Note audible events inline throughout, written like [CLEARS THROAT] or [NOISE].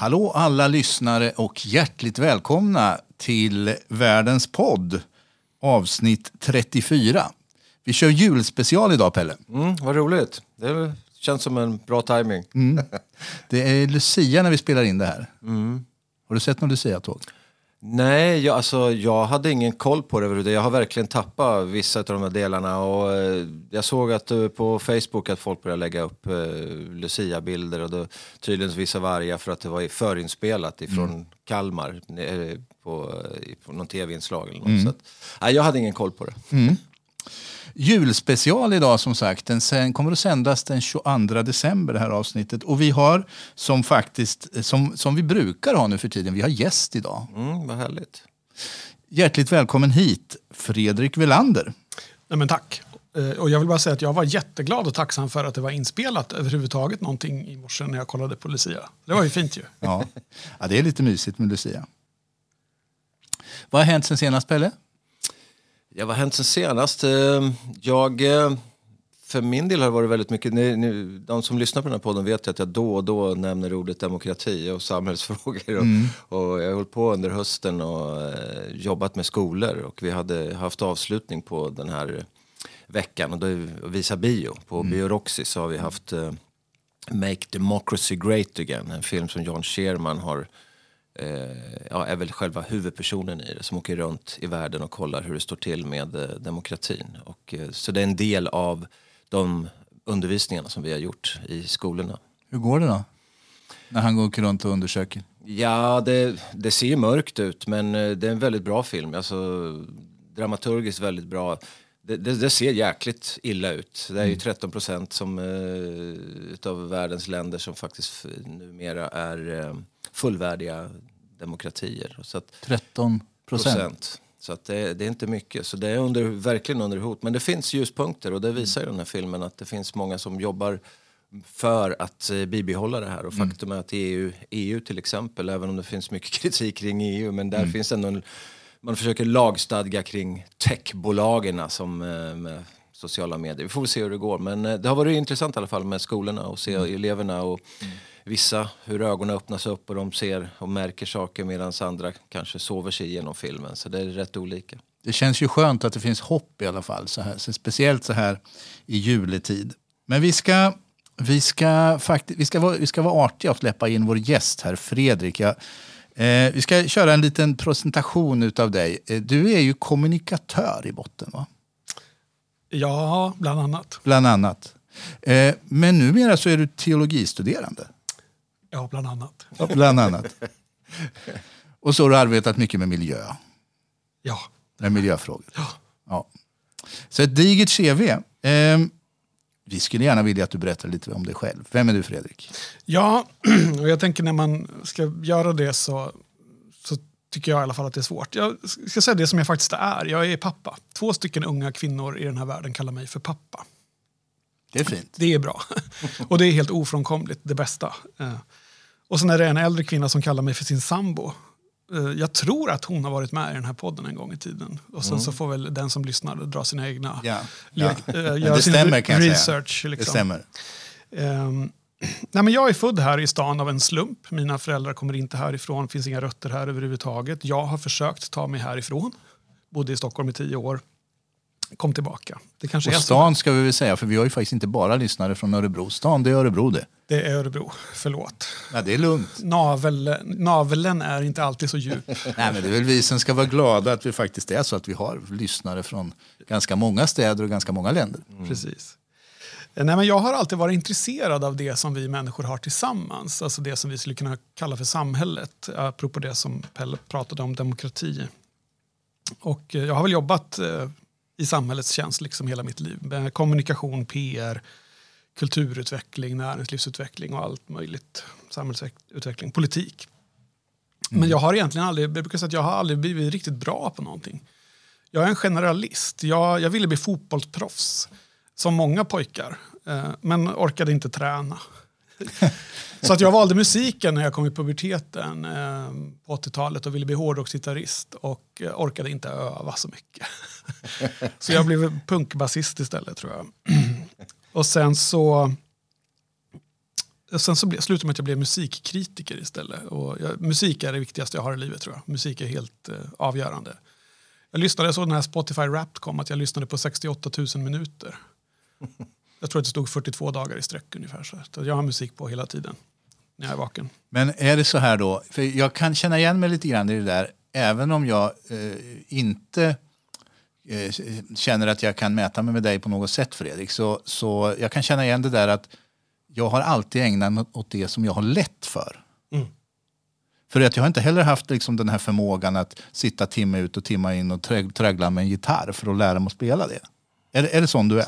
Hallå alla lyssnare och hjärtligt välkomna till Världens podd avsnitt 34. Vi kör julspecial idag Pelle. Mm, vad roligt. Det känns som en bra timing. Mm. Det är Lucia när vi spelar in det här. Har du sett någon Lucia-tåg? Nej, jag, alltså, jag hade ingen koll på det. Jag har verkligen tappat vissa av de här delarna. Och, eh, jag såg att eh, på Facebook att folk började lägga upp eh, Lucia-bilder och då, tydligen vissa vargar för att det var förinspelat ifrån Kalmar eh, på, eh, på någon tv-inslag eller något. Så att, nej, jag hade ingen koll på det. Julspecial idag som sagt. Den sen, kommer att sändas den 22 december det här avsnittet. Och vi har som faktiskt, som, som vi brukar ha nu för tiden, vi har gäst idag. Mm, vad härligt. Hjärtligt välkommen hit Fredrik Velander. Nej, men tack. Eh, Och jag vill bara säga att jag var jätteglad och tacksam för att det var inspelat överhuvudtaget någonting i morse när jag kollade på Lucia. Det var ju fint ju. Ja. ja, det är lite mysigt med Lucia. Vad har hänt sen senast Pelle? Ja, vad har hänt sen senast? Eh, Jag, eh, för min del har det varit väldigt mycket, ni, ni, de som lyssnar på den här podden vet ju att jag då och då nämner ordet demokrati och samhällsfrågor. Och, och jag har hållit på under hösten och eh, jobbat med skolor och vi hade haft avslutning på den här veckan och då visa bio. På Bio Roxy så har vi haft eh, Make Democracy Great Again, en film som John Sherman har ja, är väl själva huvudpersonen i det som åker runt i världen och kollar hur det står till med eh, demokratin. Och, eh, så det är en del av de undervisningarna som vi har gjort i skolorna. Hur går det då? När han går runt och undersöker. Ja, det, det ser ju mörkt ut men eh, det är en väldigt bra film. Alltså, dramaturgiskt väldigt bra. Det, det, det ser jäkligt illa ut. Det är ju 13 procent som, eh, utav världens länder som faktiskt numera är eh, fullvärdiga demokratier. Så att, 13 procent. Så att det, det är inte mycket. Så det är under, verkligen under hot. Men det finns ljuspunkter och det visar ju den här filmen att det finns många som jobbar för att eh, bibehålla det här. Och faktum är att EU, EU till exempel, även om det finns mycket [LAUGHS] kritik kring EU, men där finns ändå en, man försöker lagstadga kring techbolagen som eh, med sociala medier. Vi får väl se hur det går. Men eh, det har varit intressant i alla fall med skolorna och se eleverna och vissa hur ögonen öppnas upp och de ser och märker saker medan andra kanske sover sig igenom filmen. Så det är rätt olika. Det känns ju skönt att det finns hopp i alla fall. Så här, så speciellt så här i juletid. Men vi ska, vi ska, fakti- vi ska, vara, vi ska vara artiga och släppa in vår gäst här, Fredrik. Jag, eh, vi ska köra en liten presentation utav dig. Eh, du är ju kommunikatör i botten, va? Ja, bland annat. Bland annat. Eh, men numera så är du teologistuderande. Ja, bland annat. Ja, Bland annat. Och så har du arbetat mycket med miljö. Ja. Med miljöfrågor. Ja. Så ett digert CV. Ehm, vi skulle gärna vilja att du berättar lite om dig själv. Vem är du Fredrik? Ja, [CLEARS THROAT] och jag tänker när man ska göra det så, så tycker jag i alla fall att det är svårt. Jag ska säga det som jag faktiskt är. Jag är pappa. Två stycken unga kvinnor i den här världen kallar mig för pappa. Det är fint. Det är bra. [LAUGHS] Och det är helt ofrånkomligt det bästa. Och sen är det en äldre kvinna som kallar mig för sin sambo. Eh, Jag tror att hon har varit med i den här podden en gång i tiden. Och sen så får väl den som lyssnar dra sina egna... Ja. Ja. eh, göra det sin stämmer kan research. Det Liksom. stämmer. Ehm, [CLEARS THROAT] nej, men jag är född här i stan av en slump. Mina föräldrar kommer inte härifrån, finns inga rötter här överhuvudtaget. Jag har försökt ta mig härifrån. Bodde i Stockholm i tio år. Kom tillbaka. Det kanske Och stan ska vi väl säga, för vi har ju faktiskt inte bara lyssnare från Örebro. Stan, det är Örebro det. Det är Örebro. Förlåt. Ja, det är lugnt. Navel, naveln är inte alltid så djup. [LAUGHS] Nej, men det är väl vi som ska vara glada att vi faktiskt är så att vi har lyssnare från ganska många städer och ganska många länder. Precis. Eh, Nej, men jag har alltid varit intresserad av det som vi människor har tillsammans. Alltså det som vi skulle kunna kalla för samhället. Apropå det som Pelle pratade om, demokrati. Och eh, jag har väl jobbat eh, i samhällets tjänst liksom hela mitt liv. Med kommunikation, PR, kulturutveckling, näringslivsutveckling och allt möjligt. Samhällsutveckling, politik. Men jag har egentligen aldrig, jag brukar säga att jag har aldrig blivit riktigt bra på någonting. Jag är en generalist. Jag, jag ville bli fotbollsproffs, som många pojkar, eh, men orkade inte träna. [LAUGHS] Så att jag valde musiken när jag kom i puberteten eh, på 80-talet och ville bli hårdrocksgitarrist och eh, orkade inte öva så mycket. [LAUGHS] så jag blev punkbasist istället tror jag. [CLEARS THROAT] och sen så sen så ble, slutade med att jag blev musikkritiker istället. Och jag, musik är det viktigaste jag har i livet tror jag. Musik är helt eh, avgörande. Jag lyssnade så den här Spotify Wrapped kom att jag lyssnade på 68 000 minuter. Jag tror att det stod 42 dagar i sträck ungefär. Så jag har musik på hela tiden när jag är vaken. Men är det så här då, för jag kan känna igen mig lite grann i det där, även om jag eh, inte eh, känner att jag kan mäta mig med dig på något sätt Fredrik, så, så jag kan känna igen det där att jag har alltid ägnat mig åt det som jag har lätt för. Mm. För att jag har inte heller haft liksom den här förmågan att sitta timme ut och timma in och trö- trögla med en gitarr för att lära mig att spela det. Är, är det sån du är?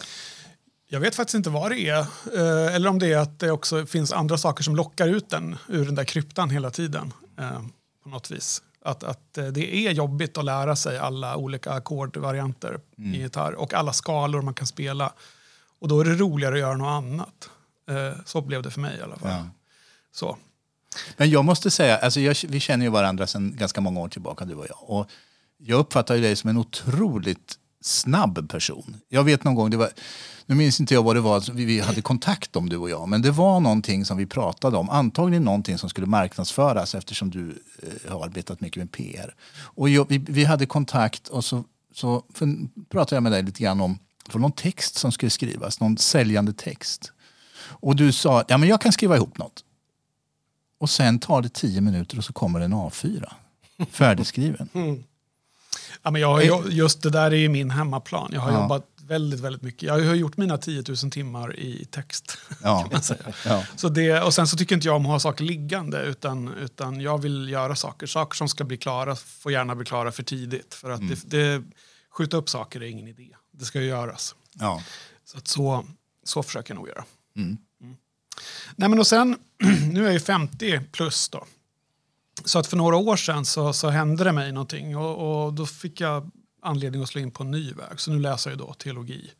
Jag vet faktiskt inte vad det är. Eh, eller om det är att det också finns andra saker som lockar ut den ur den där kryptan hela tiden. Eh, på något vis. Att, att eh, det är jobbigt att lära sig alla olika ackordvarianter i gitarr och alla skalor man kan spela. Och då är det roligare att göra något annat. Så blev det för mig i alla fall. Ja. Så. Men jag måste säga, alltså jag, vi känner ju varandra sedan ganska många år tillbaka du och jag. Och jag uppfattar ju dig som en otroligt snabb person. Jag vet någon gång, det var, nu minns inte jag vad det var vi, hade kontakt om du och jag, men det var någonting som vi pratade om. Antagligen någonting som skulle marknadsföras eftersom du eh, har arbetat mycket med PR. Och jag, vi, vi hade kontakt och så, så för, pratade jag med dig lite grann om för någon text som skulle skrivas, någon säljande text. Och du sa, ja men jag kan skriva ihop något. Och sen tar det tio minuter och så kommer en A4. Färdigskriven. Mm. Ja, men jag ju- just det där är ju min hemmaplan. Jag har Ja. jobbat väldigt, väldigt mycket. Jag har gjort mina 10 000 timmar i text. [LAUGHS] Ja. Kan man säga. [LAUGHS] Ja. Så det, och sen så tycker inte jag om att ha saker liggande utan, utan jag vill göra saker. Saker som ska bli klara får gärna bli klara för tidigt. För att Mm. det, det, skjuta upp saker är ingen idé. Det ska ju göras. Ja. Så, att så, så försöker jag nog göra. Mm. Mm. Nej, men och sen, [CLEARS THROAT] nu är jag ju 50 plus då. Så att för några år sedan så, så hände det mig någonting och, och då fick jag anledning att slå in på en ny väg. Så nu läser jag då teologi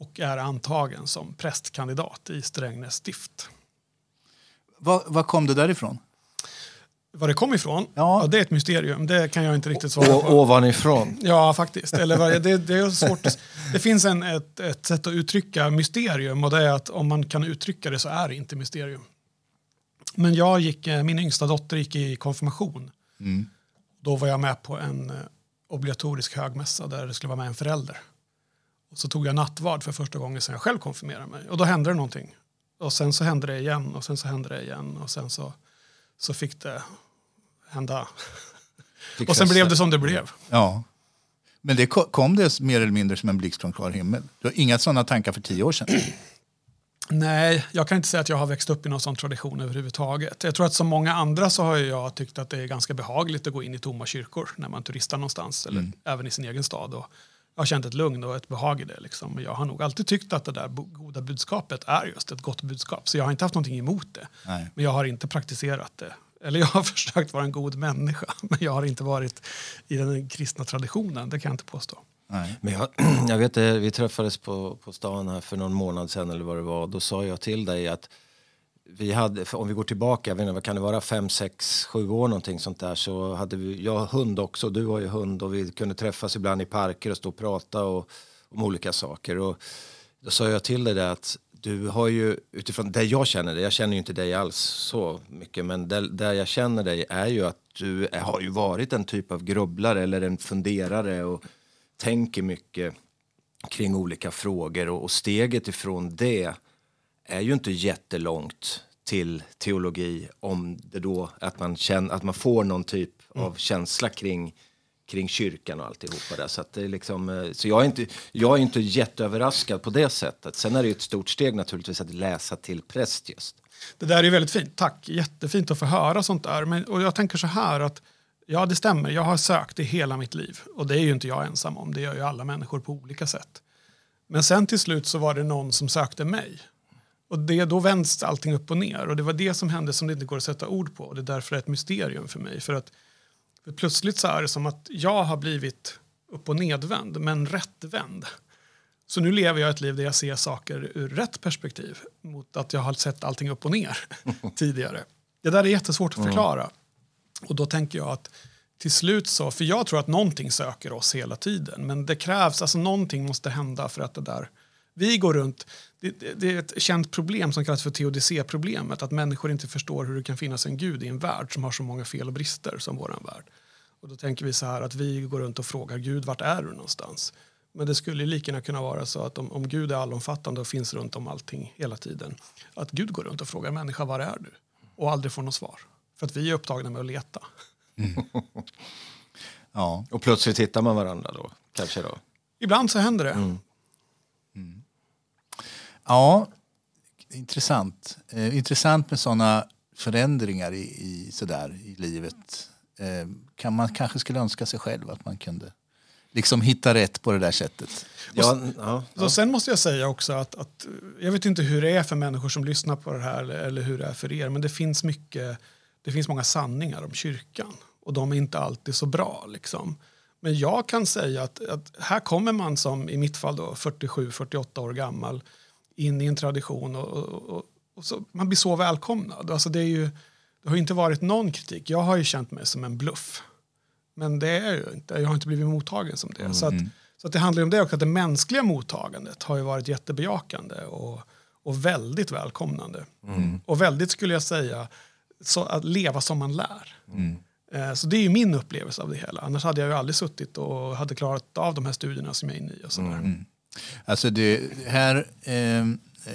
och är antagen som prästkandidat i Strängnäs stift. Vad, vad kom det därifrån? Var det kom ifrån? Ja. det är ett mysterium. Det kan jag inte riktigt svara på. ovanifrån. Ja, faktiskt. Eller vad- det, det, är svårt. Det finns en, ett, ett sätt att uttrycka mysterium och det är att om man kan uttrycka det så är det inte mysterium. Men jag gick, eh, min yngsta dotter gick i konfirmation. Mm. Då var jag med på en eh, obligatorisk högmässa där det skulle vara med en förälder. Och så tog jag nattvard för första gången sedan jag själv konfirmerade mig. Och då hände det någonting. Och sen så hände det igen och sen så hände det igen och sen så, så fick det hända. Fick Och sen blev det som det blev. Ja. Men det ko- kom det mer eller mindre som en blixt från klar himmel? Du har inga sådana tankar för tio år sedan? Nej, jag kan inte säga att jag har växt upp i någon sån tradition överhuvudtaget. Jag tror att som många andra så har jag tyckt att det är ganska behagligt att gå in i tomma kyrkor när man turistar någonstans, eller även i sin egen stad. Och jag har känt ett lugn och ett behag i det. Liksom. Jag har nog alltid tyckt att det där goda budskapet är just ett gott budskap. Så jag har inte haft någonting emot det. Nej. Men jag har inte praktiserat det. Eller jag har [LAUGHS] försökt vara en god människa, men jag har inte varit i den kristna traditionen. Det kan jag inte påstå. Nej. Men jag, [CLEARS THROAT] jag vet det, vi träffades på, på stan här för någon månad sedan eller vad det var. Då sa jag till dig att vi hade, om vi går tillbaka, jag vet inte, vad kan det vara, fem, sex, sju år någonting sånt där så hade vi, jag har hund också, du har ju hund och vi kunde träffas ibland i parker och stå och prata och, om olika saker. Och då sa jag till dig det att du har ju utifrån det jag känner dig, jag känner ju inte dig alls så mycket men där, där jag känner dig är ju att du är, har ju varit en typ av grubblare eller en funderare och tänker mycket kring olika frågor och, och steget ifrån det är ju inte jättelångt till teologi om det då att man, känner, att man får någon typ av känsla kring, kring kyrkan och alltihopa där. Så, att det är liksom, eh, så jag är, inte, jag är inte jätteöverraskad på det sättet. Sen är det ett stort steg naturligtvis att läsa till präst just. Det där är väldigt fint. Tack. Jättefint att få höra sånt där. Men, och jag tänker så här att ja, det stämmer. Jag har sökt i hela mitt liv. Och det är ju inte jag ensam om. Det gör ju alla människor på olika sätt. Men sen till slut så var det någon som sökte mig. Och det, då vänds allting upp och ner. Och det var det som hände som det inte går att sätta ord på. Och det är därför det är ett mysterium för mig. För att för plötsligt så är det som att jag har blivit upp och nedvänd, men rättvänd. Så nu lever jag ett liv där jag ser saker ur rätt perspektiv mot att jag har sett allting upp och ner [LAUGHS] tidigare. Det där är jättesvårt att förklara. Och då tänker jag att till slut så, för jag tror att någonting söker oss hela tiden, men det krävs, alltså någonting måste hända för att det där Vi går runt, det, det, det är ett känt problem som kallas för teodicéproblemet, att människor inte förstår hur det kan finnas en gud i en värld som har så många fel och brister som vår värld. Och då tänker vi så här att vi går runt och frågar Gud, vart är du någonstans? Men det skulle lika gärna kunna vara så att om, om Gud är allomfattande och finns runt om allting hela tiden, att Gud går runt och frågar människa, var är du? Och aldrig får något svar. För att vi är upptagna med att leta. [LAUGHS] Ja. Och plötsligt hittar man varandra då, kanske då. Ibland så händer det. Ja, intressant. Eh, intressant med sådana förändringar i, i, sådär, i livet. Eh, kan man kanske skulle önska sig själv att man kunde liksom hitta rätt på det där sättet. Ja, ja, Så sen måste jag säga också att, att jag vet inte hur det är för människor som lyssnar på det här eller, eller hur det är för er, men det finns mycket, det finns många sanningar om kyrkan och de är inte alltid så bra. Liksom. Men jag kan säga att, att här kommer man som i mitt fall då 47-48 år gammal in i en tradition och, och, och, och så, man blir så välkomnad. Alltså det, är ju, det har ju inte varit någon kritik. Jag har ju känt mig som en bluff. Men det är jag inte. Jag har inte blivit mottagen som det. Så, att, så att det handlar om det också, att det mänskliga mottagandet har ju varit jättebejakande och, och väldigt välkomnande. Och väldigt skulle jag säga, så att leva som man lär. Eh, Så det är ju min upplevelse av det hela. Annars hade jag ju aldrig suttit och hade klarat av de här studierna som jag är inne i. Och sådär. Alltså det här, ehm, eh,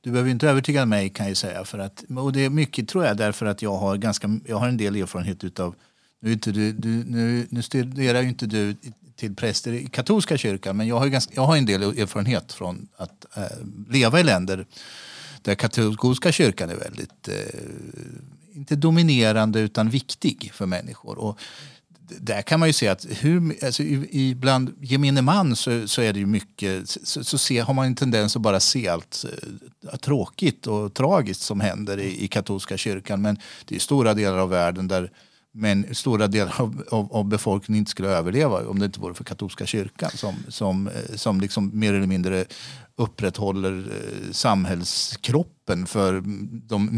du behöver inte övertyga mig kan jag säga. För att, och det är mycket tror jag därför att jag har, ganska, jag har en del erfarenhet utav, nu, inte du, du, nu, nu studerar ju inte du till präster i katolska kyrkan men jag har, ju ganska, jag har en del erfarenhet från att eh, leva i länder där eh, katolska kyrkan är väldigt, eh, inte dominerande utan viktig för människor. Och där kan man ju se att hur, alltså, i, i bland gemene man så, så är det ju mycket, så, så se, har man en tendens att bara se allt eh, tråkigt och tragiskt som händer i, i katolska kyrkan. Men det är stora delar av världen där men stora delar av, av, av befolkningen inte skulle överleva om det inte vore för katolska kyrkan som, som, eh, som liksom mer eller mindre upprätthåller eh, samhällskroppen för de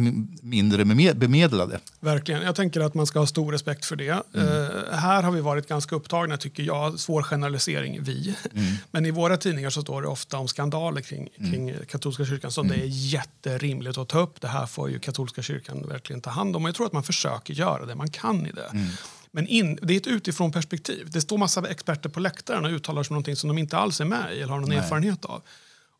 mindre beme- bemedlade. Verkligen. Jag tänker att man ska ha stor respekt för det. Eh, här har vi varit ganska upptagna, tycker jag, svår generalisering, vi. Men i våra tidningar så står det ofta om skandaler kring, kring katolska kyrkan som det är jätterimligt att ta upp. Det här får ju katolska kyrkan verkligen ta hand om. Och jag tror att man försöker göra det man kan i det. Men in, det är ett utifrån perspektiv. Det står massa experter på läktaren och uttalar sig om någonting som de inte alls är med i eller har någon erfarenhet av.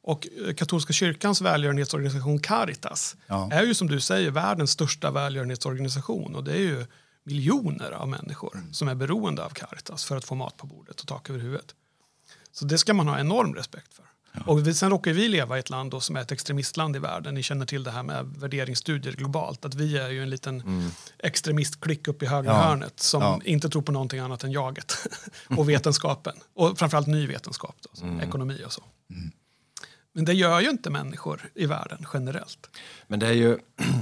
Och eh, katolska kyrkans välgörenhetsorganisation Caritas Ja. är ju som du säger världens största välgörenhetsorganisation. Och det är ju miljoner av människor som är beroende av Caritas för att få mat på bordet och tak över huvudet. Så det ska man ha enorm respekt för. Och vi, sen råkar vi leva i ett land då som är ett extremistland i världen. Ni känner till det här med värderingsstudier globalt. Att vi är ju en liten extremistklick upp i högra Ja. hörnet som Ja. inte tror på någonting annat än jaget [LAUGHS] och vetenskapen. Och framförallt ny vetenskap, då, som ekonomi och så. Men det gör ju inte människor i världen generellt. Men det är ju,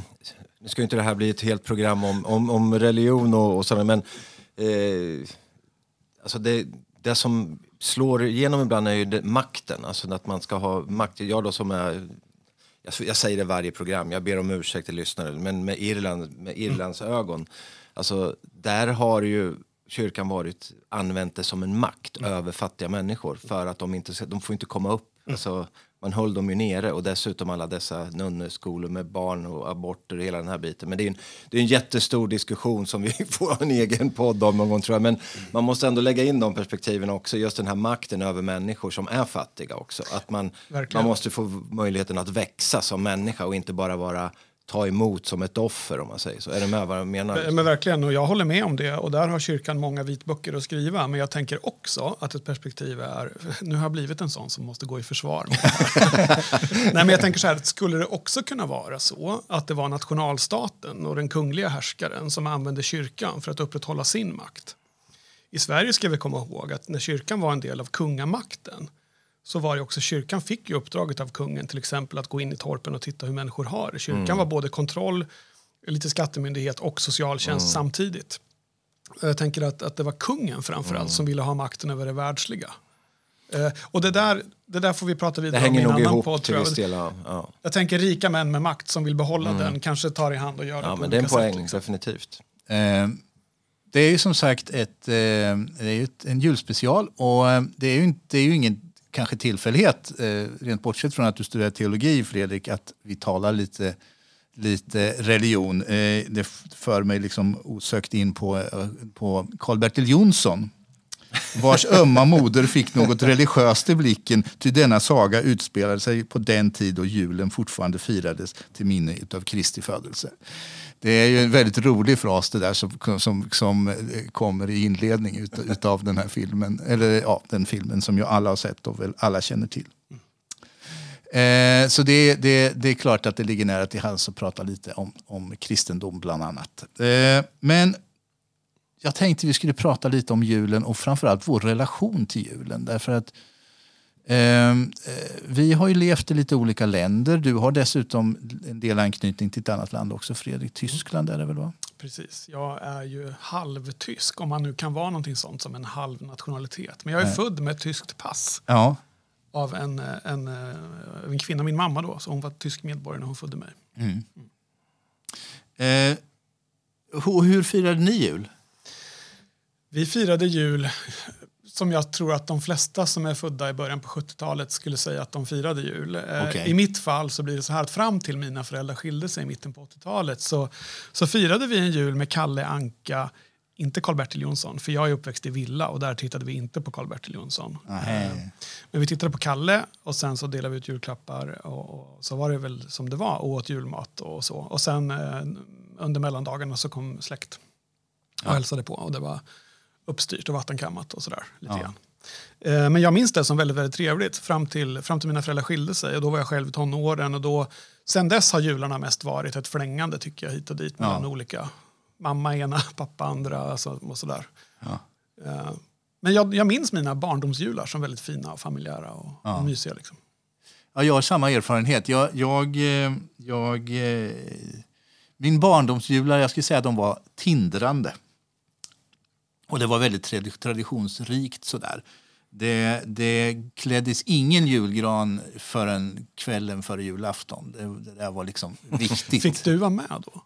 [CLEARS THROAT] nu ska ju inte det här bli ett helt program om, om, om religion och, och sådant, men eh, alltså det, det som slår igenom ibland är ju det, makten, alltså att man ska ha makt. Jag då som är, jag, säger det varje program, jag ber om ursäkt till lyssnare, men med, Irland, med Irlands ögon, alltså där har ju kyrkan varit, använt det som en makt över fattiga människor för att de inte, de får inte komma upp. Alltså, man höll dem ju nere och dessutom alla dessa nunneskolor med barn och aborter och hela den här biten. Men det är en, det är en jättestor diskussion som vi [LAUGHS] får en egen podd om någon gång tror jag. Men man måste ändå lägga in de perspektiven också, just den här makten över människor som är fattiga också. Att man, Verkligen. man måste få möjligheten att växa som människa och inte bara vara ta emot som ett offer om man säger så. Är du med vad jag menar? Eh, Men verkligen, och jag håller med om det. Och där har kyrkan många vitböcker att skriva. Men jag tänker också att ett perspektiv är, nu har jag blivit en sån som måste gå i försvar. [LAUGHS] Nej, men jag tänker så här, skulle det också kunna vara så att det var nationalstaten och den kungliga härskaren som använde kyrkan för att upprätthålla sin makt? I Sverige ska vi komma ihåg att när kyrkan var en del av kungamakten så var det också kyrkan fick ju uppdraget av kungen till exempel att gå in i torpen och titta hur människor har det. Kyrkan var både kontroll, lite skattemyndighet och socialtjänst samtidigt. Jag tänker att, att det var kungen framförallt som ville ha makten över det världsliga. Eh, och det där, det där får vi prata det vidare om i hänger en annan ihop podd. till jag. del. Ja. Ja. jag tänker rika män med makt som vill behålla den kanske tar i hand och gör det Ja, på men det är en sätt, poäng, liksom. definitivt. Eh, det är ju som sagt ett, eh, det är ju ett, en julspecial och eh, det är ju, inte, det är ju ingen kanske tillfällighet, eh, rent bortsett från att du studerar teologi Fredrik, att vi talar lite, lite religion. Eh, det för mig liksom osökt in på, eh, på Karl-Bertil Jonsson vars [LAUGHS] ömma moder fick något religiöst i blicken, ty denna saga utspelade sig på den tid då julen fortfarande firades till minne av Kristi födelse. Det är ju en väldigt rolig fras det där som, som, som kommer i inledningen ut, utav den här filmen. Eller ja, den filmen som ju alla har sett och väl alla känner till. Eh, så det, det, det är klart att det ligger nära till hands att prata lite om, om kristendom bland annat. Eh, men jag tänkte vi skulle prata lite om julen och framförallt vår relation till julen. Därför att eh, vi har ju levt i lite olika länder. Du har dessutom en del anknytning till ett annat land också, Fredrik. Tyskland är det väl? Va? Precis. Jag är ju halvtysk, om man nu kan vara någonting sånt som en halv nationalitet. Men jag är Nej. född med ett tyskt pass. Ja. Av en, en, en kvinna, min mamma då, så hon var tysk medborgare när hon födde mig. Mm. Mm. Eh, hur firade ni jul? Vi firade jul som jag tror att de flesta som är födda i början på 70-talet skulle säga att de firade jul. Eh, okay. I mitt fall så blir det så här att fram till mina föräldrar skilde sig i mitten på 80-talet så, så firade vi en jul med Kalle Anka, inte Karl-Bertil Jonsson, för jag är uppväxt i villa och där tittade vi inte på Karl-Bertil Jonsson. Mm. Men vi tittade på Kalle och sen så delade vi ut julklappar och, och så var det väl som det var och åt julmat och så. Och sen eh, under mellandagarna så kom släkt och ja. hälsade på och det var uppstyrt och vattenkammat och sådär. Lite ja. grann. Eh, men jag minns det som väldigt, väldigt trevligt fram till, fram till mina föräldrar skilde sig. Och då var jag själv i tonåren. Och då, sen dess har jularna mest varit ett förlängande tycker jag hit och dit mellan ja. olika. Mamma ena, [LAUGHS] pappa andra alltså, och sådär. Ja. Eh, men jag, jag minns mina barndomsjular som väldigt fina och familjära och, ja. och mysiga. Liksom. Ja, jag har samma erfarenhet. Jag, jag, eh, jag, min barndomsjular, jag skulle säga att de var tindrande. Och det var väldigt traditionsrikt sådär. Det, det kläddes ingen julgran förrän kvällen före julafton. Det, det där var liksom [LAUGHS] viktigt. Fick du vara med då?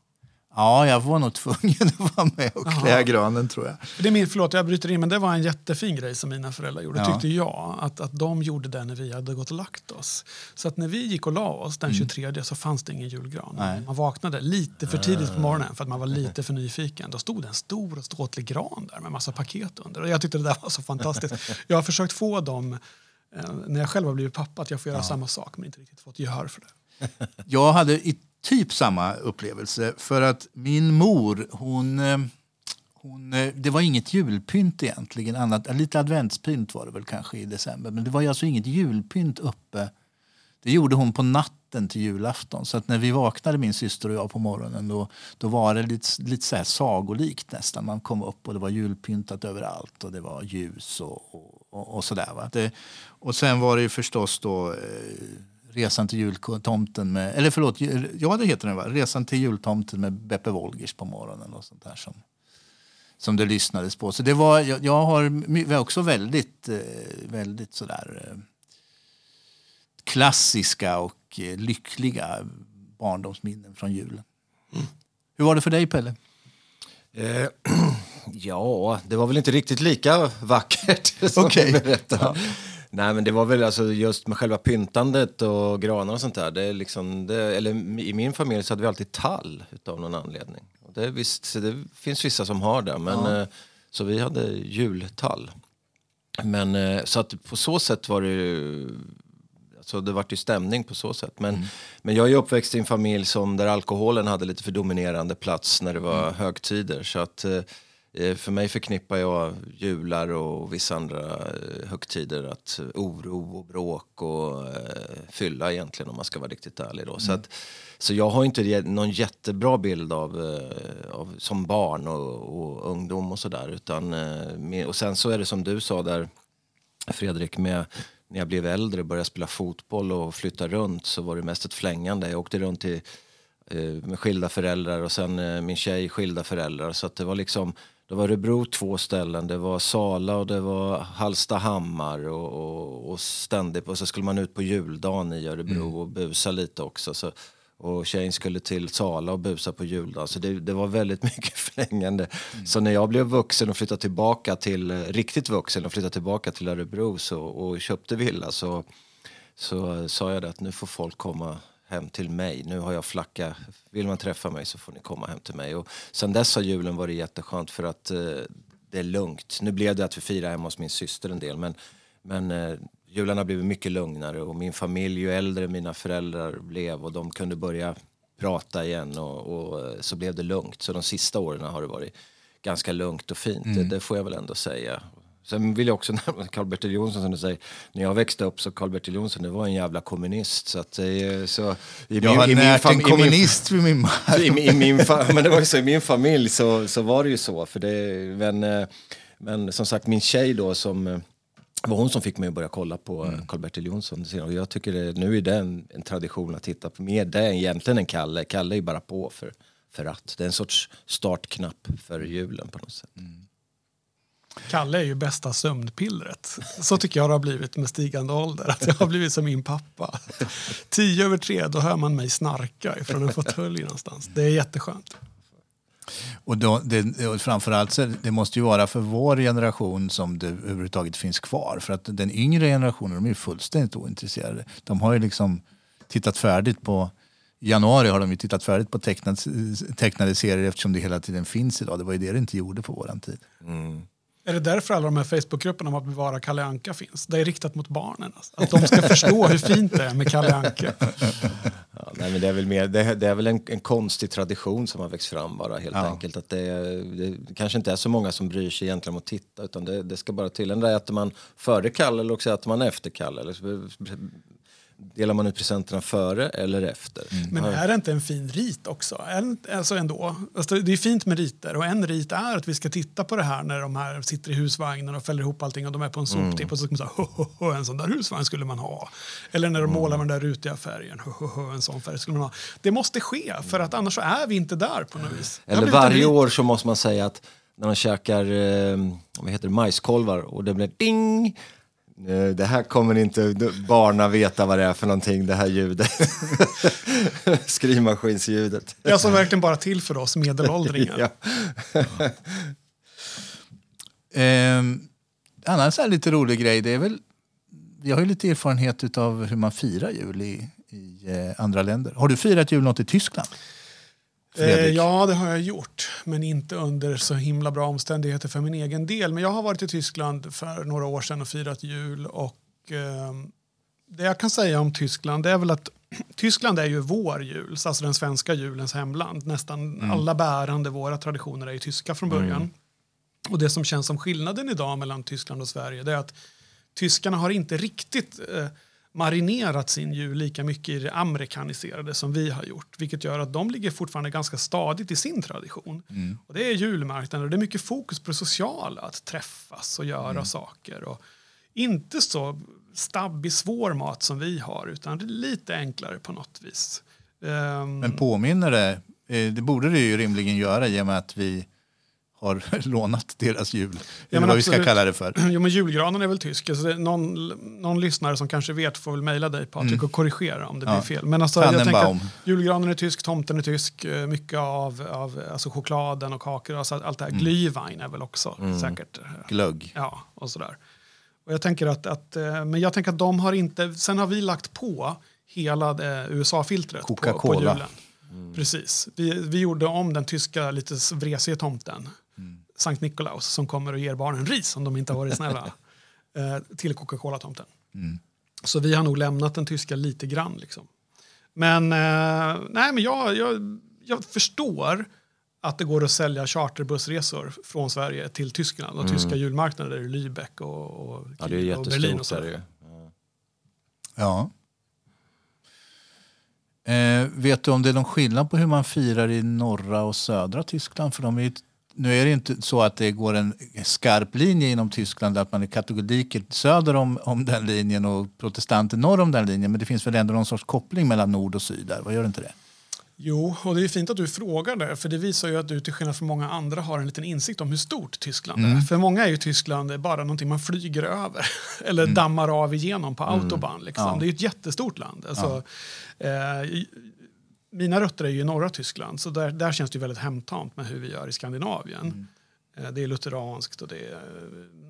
Ja, jag var nog tvungen att vara med och klä granen tror jag. Det är min, förlåt, jag bryter in, men det var en jättefin grej som mina föräldrar gjorde, ja. tyckte jag. Att, att de gjorde det när vi hade gått och lagt oss. Så att när vi gick och la oss den 23 mm. så fanns det ingen julgran. Nej. Man vaknade lite för tidigt på morgonen för att man var lite för nyfiken. Då stod det en stor och ståtlig gran där med massa paket under. Och jag tyckte det där var så fantastiskt. Jag har försökt få dem, eh, när jag själv har blivit pappa, att jag får göra ja. samma sak men inte riktigt fått gehör för det. [LAUGHS] Jag hade typ samma upplevelse. För att min mor, hon... Eh, hon eh, det var inget julpynt egentligen. Annat, lite adventspynt var det väl kanske i december. Men det var alltså inget julpynt uppe. Det gjorde hon på natten till julafton. Så att när vi vaknade, min syster och jag, på morgonen då, då var det lite, lite så här sagolikt nästan. Man kom upp och det var julpyntat överallt och det var ljus och, och, och, och sådär. Va? Det, och sen var det ju förstås då eh, Resan till jultomten med, eller förlåt, ja det heter den va? Resan till jultomten med Beppe Wolgers på morgonen och sånt där som, som det lyssnades på. Så det var, jag, jag har också väldigt, eh, väldigt sådär eh, klassiska och eh, lyckliga barndomsminnen från julen. Mm. Hur var det för dig Pelle? Eh, [CLEARS THROAT] ja, det var väl inte riktigt lika vackert [LAUGHS] som okay. du berättade. Ja. Nej men det var väl alltså just med själva pyntandet och granar och sånt där. Det är liksom, det, eller I min familj så hade vi alltid tall av någon anledning. Och det, visst, det finns vissa som har det. Men, ja. Eh, så vi hade jultall. Men eh, så att på så sätt var det alltså det vart ju stämning på så sätt. Men, mm. men jag är uppväxt i en familj som där alkoholen hade lite för dominerande plats när det var mm. högtider. Så att Eh, för mig förknippar jag jular och vissa andra eh, högtider att oro och bråk och eh, fylla egentligen om man ska vara riktigt ärlig. Då. Mm. Så, att, så jag har inte någon jättebra bild av, eh, av som barn och, och ungdom och sådär. Och sen så är det som du sa där Fredrik med när jag blev äldre och började spela fotboll och flytta runt så var det mest ett flängande. Jag åkte runt till med skilda föräldrar och sen min tjej skilda föräldrar. Så att det var liksom det var Örebro två ställen, det var Sala och det var Hallstahammar och, och, och ständigt. Och så skulle man ut på juldagen i Örebro mm. och busa lite också. Så, och tjejen skulle till Sala och busa på juldagen. Så det, det var väldigt [LAUGHS] mycket flängande. Mm. Så när jag blev vuxen och flyttade tillbaka till, riktigt vuxen och flyttade tillbaka till Örebro så, och köpte villa så, så sa jag det att nu får folk komma hem till mig. Nu har jag flacka. Vill man träffa mig så får ni komma hem till mig. Och sen dess har julen varit jätteskönt för att eh, det är lugnt. Nu blev det att vi firar hemma hos min syster en del men, men eh, julen har blivit mycket lugnare och min familj, ju äldre mina föräldrar blev och de kunde börja prata igen och, och eh, så blev det lugnt. Så de sista åren har det varit ganska lugnt och fint, mm. det, det, får jag väl ändå säga. Sen vill jag också [LAUGHS] nämna Karl-Bertil Jonsson som du säger. När jag växte upp så Karl-Bertil Jonsson det var en jävla kommunist. Så att, eh, så, i jag min, har i närt en kommunist vid min [LAUGHS] I, i, min Men det var ju så i min familj så, så var det ju så. För det, men, eh, men som sagt min tjej då som eh, var hon som fick mig att börja kolla på mm. Karl-Bertil Jonsson. Och jag tycker det, nu är det en, en tradition att titta på mer det än egentligen än Kalle. Kalle är bara på för, för att. Det är en sorts startknapp för julen på något sätt. Mm. Kalle är ju bästa sömnpillret. Så tycker jag det har blivit med stigande ålder. Att jag har blivit som min pappa. Tio över tre, då hör man mig snarka från en fåtölj någonstans. Det är jätteskönt. Och då, det, och framförallt så det måste ju vara för vår generation som det överhuvudtaget finns kvar. För att den yngre generationen de är ju fullständigt ointresserade. De har ju liksom tittat färdigt på i januari har de ju tittat färdigt på tecknade, tecknade serier eftersom det hela tiden finns idag. Det var ju det det inte gjorde på våran tid. Mm. Är det därför alla de här Facebookgrupperna om att bevara Kalle Anka finns? Det är riktat mot barnen. Alltså. Att de ska förstå hur fint det är med Kalle Anka. [LAUGHS] Ja, nej, men det är väl, mer, det, det är väl en, en, konstig tradition som har växt fram bara helt ja. enkelt. Att det, det, kanske inte är så många som bryr sig egentligen om att titta utan det, det ska bara till. Ändå äter man före Kalle eller också äter man efter Kalle. Eller Delar man ut presenterna före eller efter? Mm. Men är det inte en fin rit också? Alltså ändå. Alltså det är fint med riter och en rit är att vi ska titta på det här när de här sitter i husvagnen och fäller ihop allting och de är på en soptipp mm. och så ska man säga ho, ho, ho, en sån där husvagn skulle man ha. Eller när de mm. målar med den där rutiga färgen, ho, ho, ho, en sån färg skulle man ha. Det måste ske för att annars så är vi inte där på något vis. Eller varje år så måste man säga att när de käkar eh, vad heter det, majskolvar och det blir ding det här kommer inte barna veta vad det är för någonting, det här ljudet. [LAUGHS] Skrivmaskinsljudet. Det är alltså verkligen bara till för oss medelåldringar. [LAUGHS] ja. [LAUGHS] eh, annars är lite rolig grej, det är väl, jag har ju lite erfarenhet av hur man firar jul i, i eh, andra länder. Har du firat jul något i Tyskland? Eh, ja, det har jag gjort, men inte under så himla bra omständigheter för min egen del. Men jag har varit i Tyskland för några år sedan och firat jul. Och, eh, det jag kan säga om Tyskland är väl att [CLEARS THROAT] Tyskland är ju vår jul, alltså den svenska julens hemland. Nästan mm. alla bärande våra traditioner är ju tyska från början. Mm. Och det som känns som skillnaden idag mellan Tyskland och Sverige det är att tyskarna har inte riktigt eh, marinerat sin jul lika mycket i det amerikaniserade som vi har gjort. Vilket gör att de ligger fortfarande ganska stadigt i sin tradition. Mm. Och det är julmarknader och det är mycket fokus på det sociala, att träffas och göra mm. saker. Och inte så stabbig, svår mat som vi har, utan lite enklare på något vis. Um, Men påminner det, eh, det borde det ju rimligen göra i och med att vi har [LAUGHS] lånat deras jul. Ja, eller vad vi ska kalla det för. [CLEARS THROAT] Jo, men julgranen är väl tysk. Alltså någon, någon lyssnare som kanske vet får väl mejla dig Patrik mm. och korrigera om det ja. blir fel. Men alltså, jag tänker julgranen är tysk, tomten är tysk, eh, mycket av, av alltså chokladen och kakor, alltså allt det här. Mm. Glühwein är väl också mm. säkert. Eh, Glögg. Ja, och sådär. Och jag tänker att, att, eh, men jag tänker att de har inte, sen har vi lagt på hela USA-filtret på, på julen. Mm. Precis. Vi, vi gjorde om den tyska lite vresiga tomten Sankt Nikolaus som kommer och ger barnen ris om de inte har varit snälla [LAUGHS] eh, till Coca-Cola-tomten. Mm. Så vi har nog lämnat den tyska lite grann. Liksom. Men, eh, nej, men jag, jag, jag förstår att det går att sälja charterbussresor från Sverige till Tyskland och mm. tyska julmarknader i Lübeck och, och, ja, det är och Berlin. Och så. Ja. ja. Eh, vet du om det är någon skillnad på hur man firar i norra och södra Tyskland? För de är nu är det inte så att det går en skarp linje inom Tyskland att man är katoliker söder om, om den linjen och protestanter norr om den linjen. Men det finns väl ändå någon sorts koppling mellan nord och syd där? Vad gör det inte det? Jo, och det är fint att du frågar det, för det visar ju att du till skillnad från många andra har en liten insikt om hur stort Tyskland mm. är. För många är ju Tyskland bara någonting man flyger över [LAUGHS] eller mm. dammar av igenom på mm. autobahn. Liksom. Ja. Det är ett jättestort land. Alltså, ja. eh, mina rötter är ju i norra Tyskland, så där, där känns det väldigt hemtamt med hur vi gör i Skandinavien. Mm. Det är lutheranskt och det är,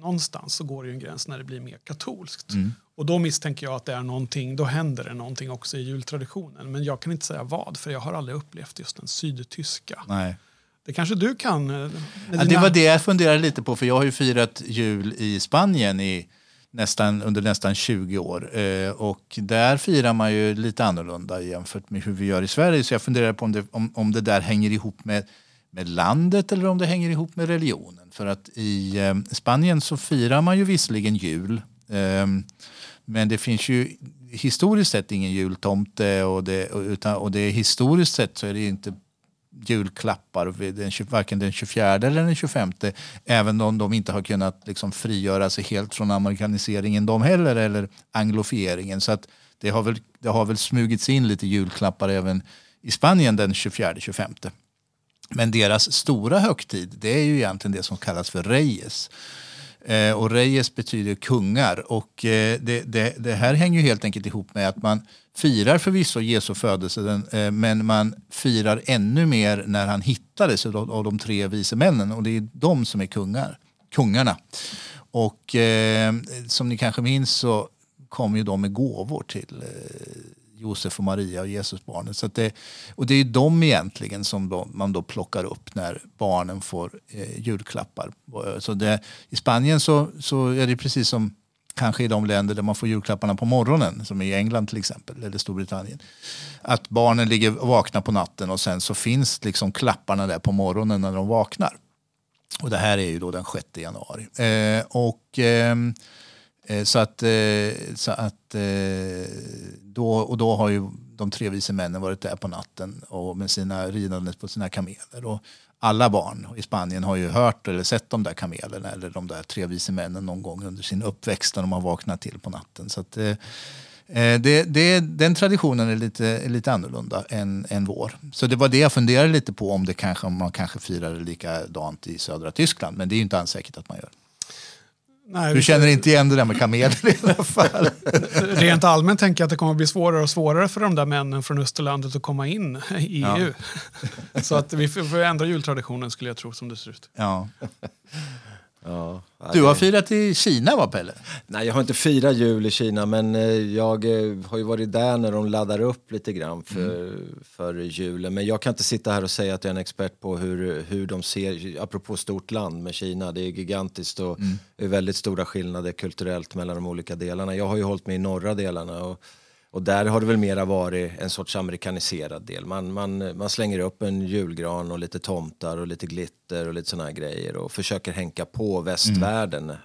någonstans så går det ju en gräns när det blir mer katolskt. Mm. Och då misstänker jag att det är någonting, då händer det någonting också i jultraditionen. Men jag kan inte säga vad, för jag har aldrig upplevt just den sydtyska. Nej. Det kanske du kan? Ja, dina... Det var det jag funderade lite på, för jag har ju firat jul i Spanien i nästan, under nästan 20 år. Eh, och där firar man ju lite annorlunda jämfört med hur vi gör i Sverige. Så jag funderar på om det, om, om det där hänger ihop med, med landet eller om det hänger ihop med religionen. För att i eh, Spanien så firar man ju visserligen jul. Eh, men det finns ju historiskt sett ingen jultomte och det, utan, och det historiskt sett så är det inte julklappar den, varken den 24 eller den 25. Även om de inte har kunnat liksom frigöra sig helt från amerikaniseringen de heller eller anglofieringen. Så att det har väl, det har väl smugits in lite julklappar även i Spanien den 24-25. Men deras stora högtid det är ju egentligen det som kallas för Reyes. Eh, och Reyes betyder kungar och eh, det, det, det, här hänger ju helt enkelt ihop med att man firar förvisso Jesu födelse eh, men man firar ännu mer när han hittades av de tre vise männen och det är de som är kungar, kungarna. Och eh, som ni kanske minns så kom ju de med gåvor till eh, Josef och Maria och Jesusbarnet. Så det, och det är de egentligen som då, man då plockar upp när barnen får eh, julklappar. Eh, så det, I Spanien så, så är det precis som kanske i de länder där man får julklapparna på morgonen, som i England till exempel, eller Storbritannien. Att barnen ligger vakna på natten och sen så finns liksom klapparna där på morgonen när de vaknar. Och det här är ju då den 6 januari. Eh, och, eh, Eh, så att, eh, så att eh, då, och då har ju de tre vise männen varit där på natten och med sina ridandes på sina kameler. Och alla barn i Spanien har ju hört eller sett de där kamelerna eller de där tre vise männen någon gång under sin uppväxt när de har vaknat till på natten. Så att, det, det, den traditionen är lite, lite annorlunda än, än vår. Så det var det jag funderade lite på om, det kanske, om man kanske firar likadant i södra Tyskland. Men det är ju inte alls säkert att man gör. Nej, du känner inte igen det där med kameler i alla fall? [LAUGHS] Rent allmänt tänker jag att det kommer att bli svårare och svårare för de där männen från Österlandet att komma in i EU. Ja. [LAUGHS] Så att vi får ändra jultraditionen skulle jag tro som det ser ut. Ja. Ja, du har firat i Kina va Pelle? Nej jag har inte firat jul i Kina men eh, jag eh, har ju varit där när de laddar upp lite grann för, mm. för julen. Men jag kan inte sitta här och säga att jag är en expert på hur, hur de ser, apropå stort land med Kina, det är gigantiskt och mm. väldigt stora skillnader kulturellt mellan de olika delarna. Jag har ju hållit mig i norra delarna och och där har det väl mera varit en sorts amerikaniserad del. Man, man, man slänger upp en julgran och lite tomtar och lite glitter och lite såna här grejer och försöker hänka på västvärlden mm.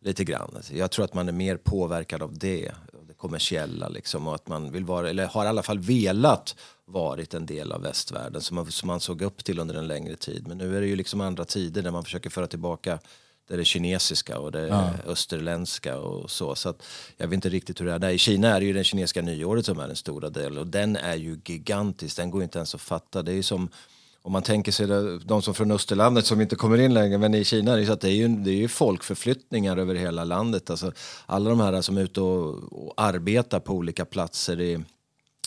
lite grann. Jag tror att man är mer påverkad av det, det kommersiella liksom och att man vill vara, eller har i alla fall velat varit en del av västvärlden som man, som man såg upp till under en längre tid. Men nu är det ju liksom andra tider där man försöker föra tillbaka det är det kinesiska och det ja. österländska och så. Så jag vet inte riktigt hur det är där. I Kina är det ju den kinesiska nyåret som är den stora delen och den är ju gigantisk. Den går inte ens att fatta. Det är som om man tänker sig det, de som från Österlandet som inte kommer in längre, men i Kina är det, så att det är ju, det är ju folkförflyttningar över hela landet. Alltså, alla de här som är ute och, och arbetar på olika platser i,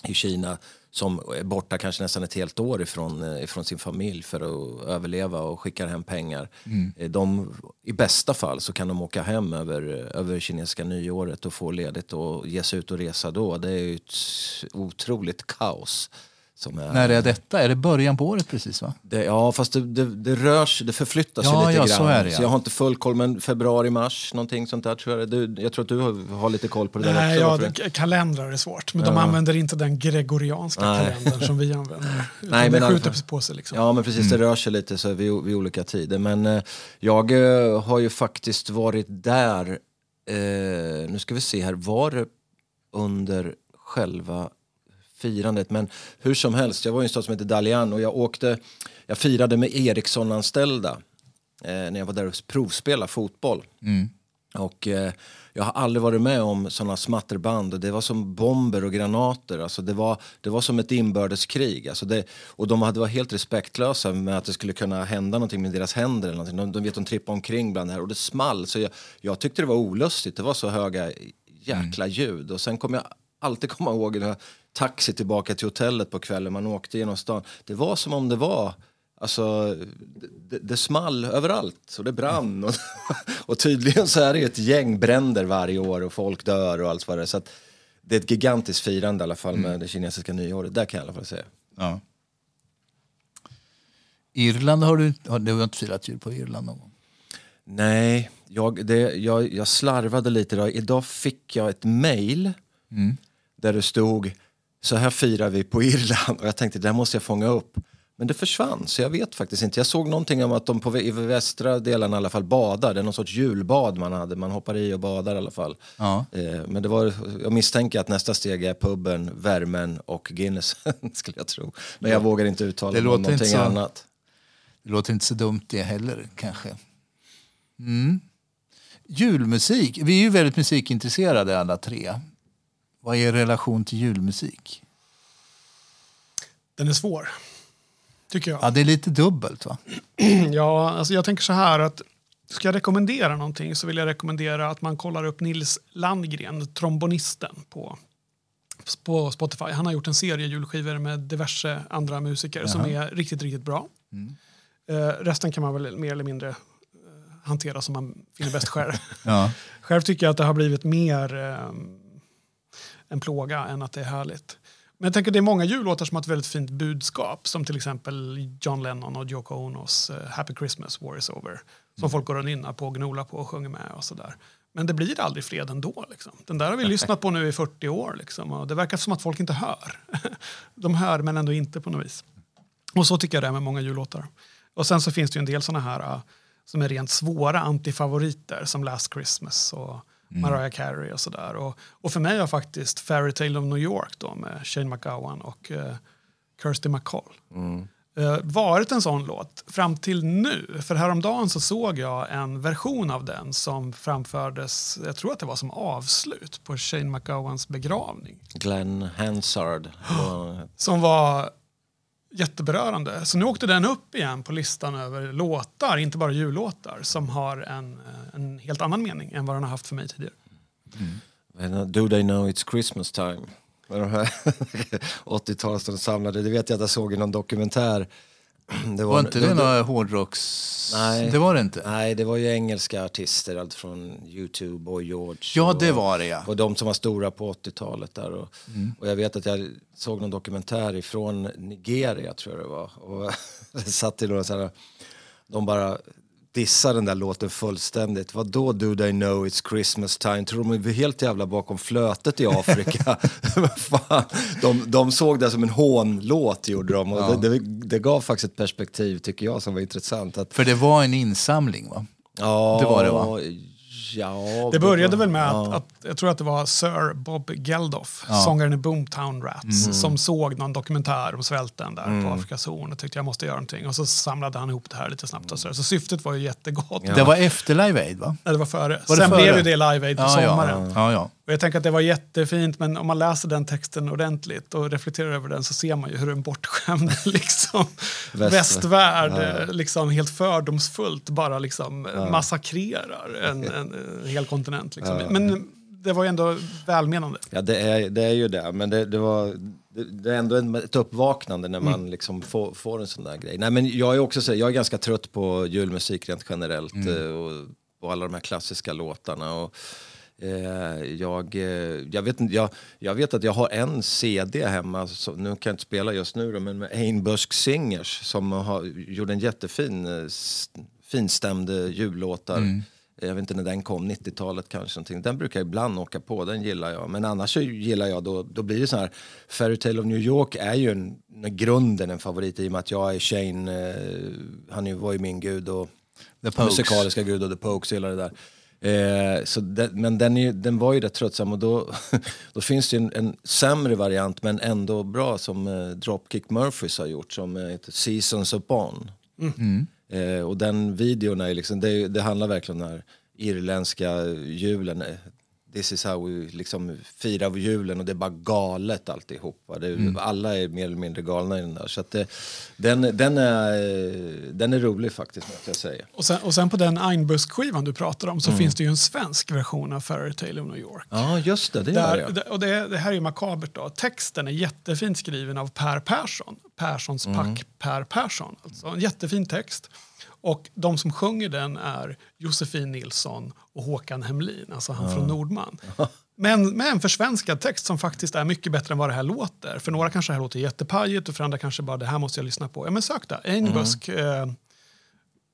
i Kina som är borta kanske nästan ett helt år ifrån, eh, ifrån sin familj för att överleva och skickar hem pengar. Mm. Eh, de, I bästa fall så kan de åka hem över, över kinesiska nyåret och få ledigt och ge sig ut och resa då. Det är ju ett otroligt kaos. Är, När är detta? Är det början på året precis? va? Det, ja, fast det, det, det rör sig, det förflyttas ja, lite ja, grann. Så, är det, ja. så jag har inte full koll, men februari, mars, någonting sånt där tror jag. Du, jag tror att du har, har lite koll på det Nej, där också. Ja, det, kalendrar är svårt, men ja. de använder inte den gregorianska Nej. kalendern som vi använder. Nej, men skjuter alla, på sig liksom. Ja, men precis, mm. det rör sig lite så vid, vid olika tider. Men eh, jag eh, har ju faktiskt varit där, eh, nu ska vi se här, var det under själva firandet. Men hur som helst, jag var i en stad som heter Dalian och jag åkte, jag firade med Ericsson-anställda eh, när jag var där och provspelade fotboll. Mm. Och eh, jag har aldrig varit med om sådana smatterband. Det var som bomber och granater. Alltså det, var, det var som ett inbördeskrig. Alltså det, och de hade varit helt respektlösa med att det skulle kunna hända någonting med deras händer. Eller någonting. De, de vet de trippade omkring bland det här och det small. Så jag, jag tyckte det var olustigt. Det var så höga jäkla mm. ljud. Och sen kommer jag alltid komma ihåg när jag taxi tillbaka till hotellet på kvällen. Man åkte genom stan. Det var som om det var Alltså, det, det small överallt och det brann. Och, [LAUGHS] och tydligen så är det ett gäng bränder varje år och folk dör och allt vad det är. Så att det är ett gigantiskt firande i alla fall med det kinesiska nyåret. Där kan jag i alla fall säga. Ja. Irland har du, har du har inte firat jul på Irland någon gång? Nej, jag, det, jag, jag slarvade lite idag. Idag fick jag ett mail där det stod så här firar vi på Irland och jag tänkte det här måste jag fånga upp. Men det försvann så jag vet faktiskt inte. Jag såg någonting om att de på i västra delen i alla fall badar. Det är någon sorts julbad man hade. Man hoppar i och badar i alla fall. Ja. Eh, men det var, jag misstänker att nästa steg är puben, värmen och Guinness [LAUGHS] skulle jag tro. Men jag vågar inte uttala Det låter någonting så- annat. Det låter inte så dumt det heller kanske. Mm. Julmusik. Vi är ju väldigt musikintresserade alla tre. Vad är er relation till julmusik? Den är svår, tycker jag. Ja, det är lite dubbelt va? [CLEARS THROAT] Ja, alltså jag tänker så här att ska jag rekommendera någonting så vill jag rekommendera att man kollar upp Nils Landgren, trombonisten på, på Spotify. Han har gjort en serie julskivor med diverse andra musiker som är riktigt, riktigt bra. Eh, resten kan man väl mer eller mindre eh, hantera som man finner bäst själv. [LAUGHS] Ja. Själv tycker jag att det har blivit mer eh, en plåga än att det är härligt. Men jag tänker det är många jullåtar som har ett väldigt fint budskap. Som till exempel John Lennon och Yoko Onos eh, Happy Christmas, War is over. Som folk går och nynnar på och gnolar på och sjunger med och sådär. Men det blir aldrig fred ändå. Liksom. Den där har vi lyssnat på nu i 40 år. Liksom, och det verkar som att folk inte hör. [LAUGHS] De hör men ändå inte på något vis. Och så tycker jag det är med många jullåtar. Och sen så finns det ju en del såna här uh, som är rent svåra antifavoriter som Last Christmas och Mariah Carey och sådär. Och, och för mig har faktiskt Fairy Tale of New York då med Shane McGowan och uh, Kirsty McCall uh, varit en sån låt fram till nu. För häromdagen så såg jag en version av den som framfördes, jag tror att det var som avslut på Shane McGowans begravning. Glenn Hansard. [GASPS] Som var jätteberörande. Så nu åkte den upp igen på listan över låtar, inte bara jullåtar, som har en, en helt annan mening än vad den har haft för mig tidigare. Mm. Uh, Do they know it's Christmas time? Med de här [LAUGHS] 80-talstarna samlade. Det vet jag att jag såg i någon dokumentär. [CLEARS THROAT] Det Var inte det några hårdrocks... Nej. Det var det inte? Nej, det var ju engelska artister, allt från U2, Boy George. Ja, och, det var det ja. Och de som var stora på 80-talet där. Och, Mm. och jag vet att jag såg någon dokumentär ifrån Nigeria, tror jag det var. Och [LAUGHS] det satt till några så här, de bara dissar den där låten fullständigt. Vad då do they know it's Christmas time? Tror de är helt jävla bakom flötet i Afrika? [LAUGHS] Fan. De, de såg det som en hånlåt gjorde de. Och Ja. det, det, det gav faktiskt ett perspektiv tycker jag som var intressant. Att, För det var en insamling va? ja, Det var det, va? Ja, Det började väl med ja. att, att, jag tror att det var Sir Bob Geldof, Ja. sångaren i Boomtown Rats, som såg någon dokumentär om svälten där på Afrikas horn och tyckte jag måste göra någonting. Och så samlade han ihop det här lite snabbt. Och så, så syftet var ju jättegott. Ja. Det var efter Live Aid va? Nej, det var före. Var det Sen före? blev ju det Live Aid på sommaren. ja, ja. Och jag tänker att det var jättefint, men om man läser den texten ordentligt och reflekterar över den så ser man ju hur en bortskämd [LAUGHS] liksom, Väst- västvärld Ja. liksom, helt fördomsfullt bara liksom, eh, massakrerar en, en, en hel kontinent. Liksom. Men det var ju ändå välmenande. Ja, det är, det är ju det. Men det, det, var, det, det är ändå ett uppvaknande när man liksom får, får en sån där grej. Nej, men jag är också så, jag är ganska trött på julmusik rent generellt. eh, Och, och alla de här klassiska låtarna. Och, jag, eh, jag, vet, jag, jag vet att jag har en CD hemma, nu kan jag inte spela just nu då, men med Einbusk Singers som har, gjorde en jättefin eh, finstämd eh, jullåtar. Jag vet inte när den kom, 90-talet kanske. Någonting. Den brukar jag ibland åka på, den gillar jag. Men annars gillar jag då, då blir det så här, Fairy Tale of New York är ju en, grunden en favorit i och med att jag är Shane, eh, han var ju min gud och The Pokes. musikaliska gud och The Pokes och hela det där. Eh, så det, men den, är, den var ju rätt tröttsam och då, [LAUGHS] då finns det en, en sämre variant men ändå bra som eh, Dropkick Murphys har gjort som eh, heter Seasons Upon. Eh, och den videon är liksom, det, det handlar verkligen om den här irländska julen. This is how we liksom firar julen och det är bara galet alltihopa. Det, Mm. Alla är mer eller mindre galna i den där. Så att det, den, den, är, den är rolig faktiskt, måste jag säga. Och sen, och sen på den Einbusk-skivan du pratar om så Mm. finns det ju en svensk version av Fairy Tale of New York. Ja, just det, det gör Där, jag. det- och det, det här är ju makabert. Då. Texten är jättefint skriven av Per Persson. Perssons Mm. pack Per Persson. Alltså en jättefin text. Och de som sjunger den är Josefin Nilsson och Håkan Hemlin, alltså han från Nordman. [LAUGHS] Men med en försvenskad text som faktiskt är mycket bättre än vad det här låter. För några kanske det här låter jättepajigt och för andra kanske bara det här måste jag lyssna på. Ja men sök där, Einbusk. Eh,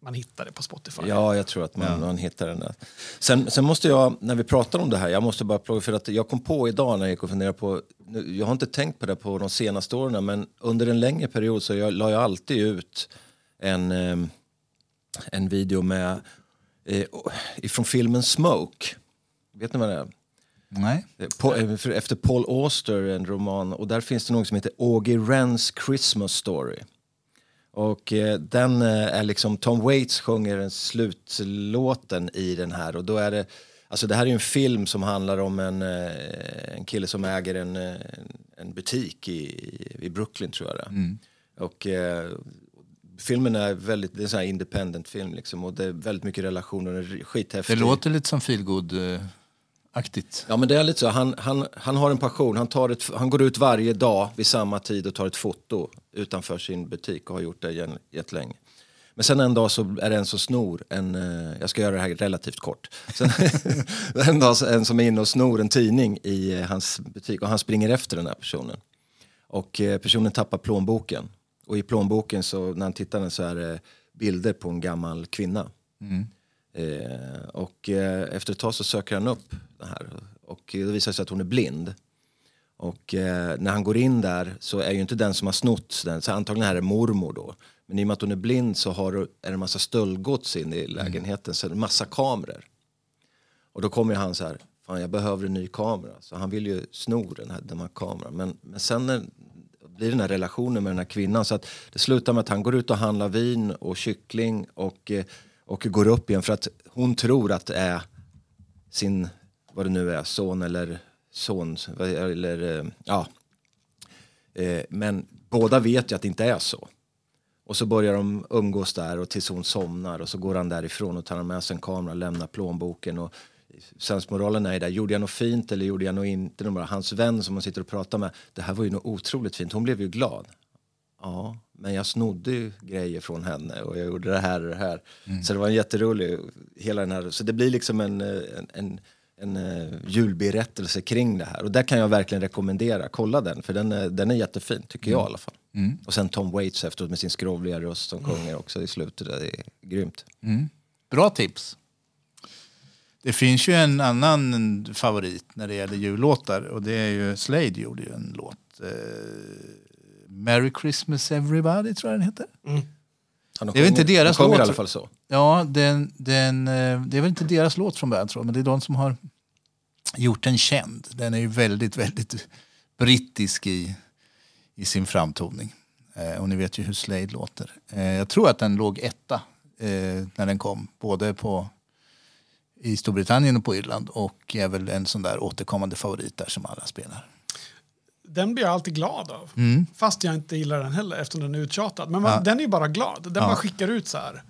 man hittar det på Spotify. Ja, jag tror att man, man hittar den där. Sen, sen måste jag, när vi pratar om det här, jag måste bara plocka, för att jag kom på idag när jag gick och funderade på, jag har inte tänkt på det på de senaste åren, men under en längre period så jag, la jag alltid ut en, eh, en video med, eh, ifrån filmen Smoke. Vet ni vad det är? Nej. Eh, på, eh, efter Paul Auster, en roman, och där finns det något som heter Augie Wrens Christmas Story. Och eh, den eh, är liksom, Tom Waits sjunger den slutlåten i den här och då är det, alltså det här är ju en film som handlar om en, eh, en kille som äger en, eh, en butik i, i Brooklyn tror jag det är. Och filmen är väldigt, det är en independent film liksom och det är väldigt mycket relationer, den är Det låter lite som feelgood-aktigt. Ja men det är lite så, han, han, han har en passion, han, tar ett, han går ut varje dag vid samma tid och tar ett foto utanför sin butik och har gjort det jättelänge. Men sen en dag så är det en som snor en, eh, jag ska göra det här relativt kort. Sen, [LAUGHS] en dag så- en som är inne och snor en tidning i eh, hans butik och han springer efter den här personen. Och eh, personen tappar plånboken. Och i plånboken så när han tittar så är det eh, bilder på en gammal kvinna. Eh, och eh, efter ett tag så söker han upp det här och det visar sig att hon är blind. Och eh, när han går in där så är ju inte den som har snott den, så antagligen här är mormor då. Men i och med att hon är blind så har, är det en massa stöldgods in i lägenheten, så är det en massa kameror. Och då kommer han så här, fan jag behöver en ny kamera. Så han vill ju sno den här, den här kameran. Men, men sen när, blir den här relationen med den här kvinnan så att det slutar med att han går ut och handlar vin och kyckling och, eh, och går upp igen för att hon tror att det är sin, vad det nu är, son eller son, eller eh, ja. Eh, men båda vet ju att det inte är så. Och så börjar de umgås där och tills hon somnar och så går han därifrån och tar med sig en kamera, och lämnar plånboken och sensmoralen är där, gjorde jag något fint eller gjorde jag något inte? Bara, hans vän som hon sitter och pratar med, det här var ju något otroligt fint, hon blev ju glad. Ja, men jag snodde ju grejer från henne och jag gjorde det här och det här. Så det var en jätterolig, hela den här, så det blir liksom en, en, en, en eh, julberättelse kring det här. Och där kan jag verkligen rekommendera, kolla den, för den är, den är jättefin, tycker jag i alla fall. Och sen Tom Waits efteråt med sin skrovliga röst som sjunger också i slutet, det är grymt. Bra tips. Det finns ju en annan favorit när det gäller jullåtar och det är ju Slade gjorde ju en låt. Eh, Merry Christmas everybody tror jag den heter. Han Det är väl inte deras låt? i alla fall så. Ja, den, den, eh, det är väl inte deras låt från början tror jag, men det är de som har gjort den känd. Den är ju väldigt, väldigt brittisk i, i sin framtoning. Eh, och ni vet ju hur Slade låter. Eh, jag tror att den låg etta eh, när den kom, både på i Storbritannien och på Irland och är väl en sån där återkommande favorit där som alla spelar. Den blir jag alltid glad av. Mm. Fast jag inte gillar den heller eftersom den är uttjatad. Men man, den är ju bara glad. Den bara skickar ut så här.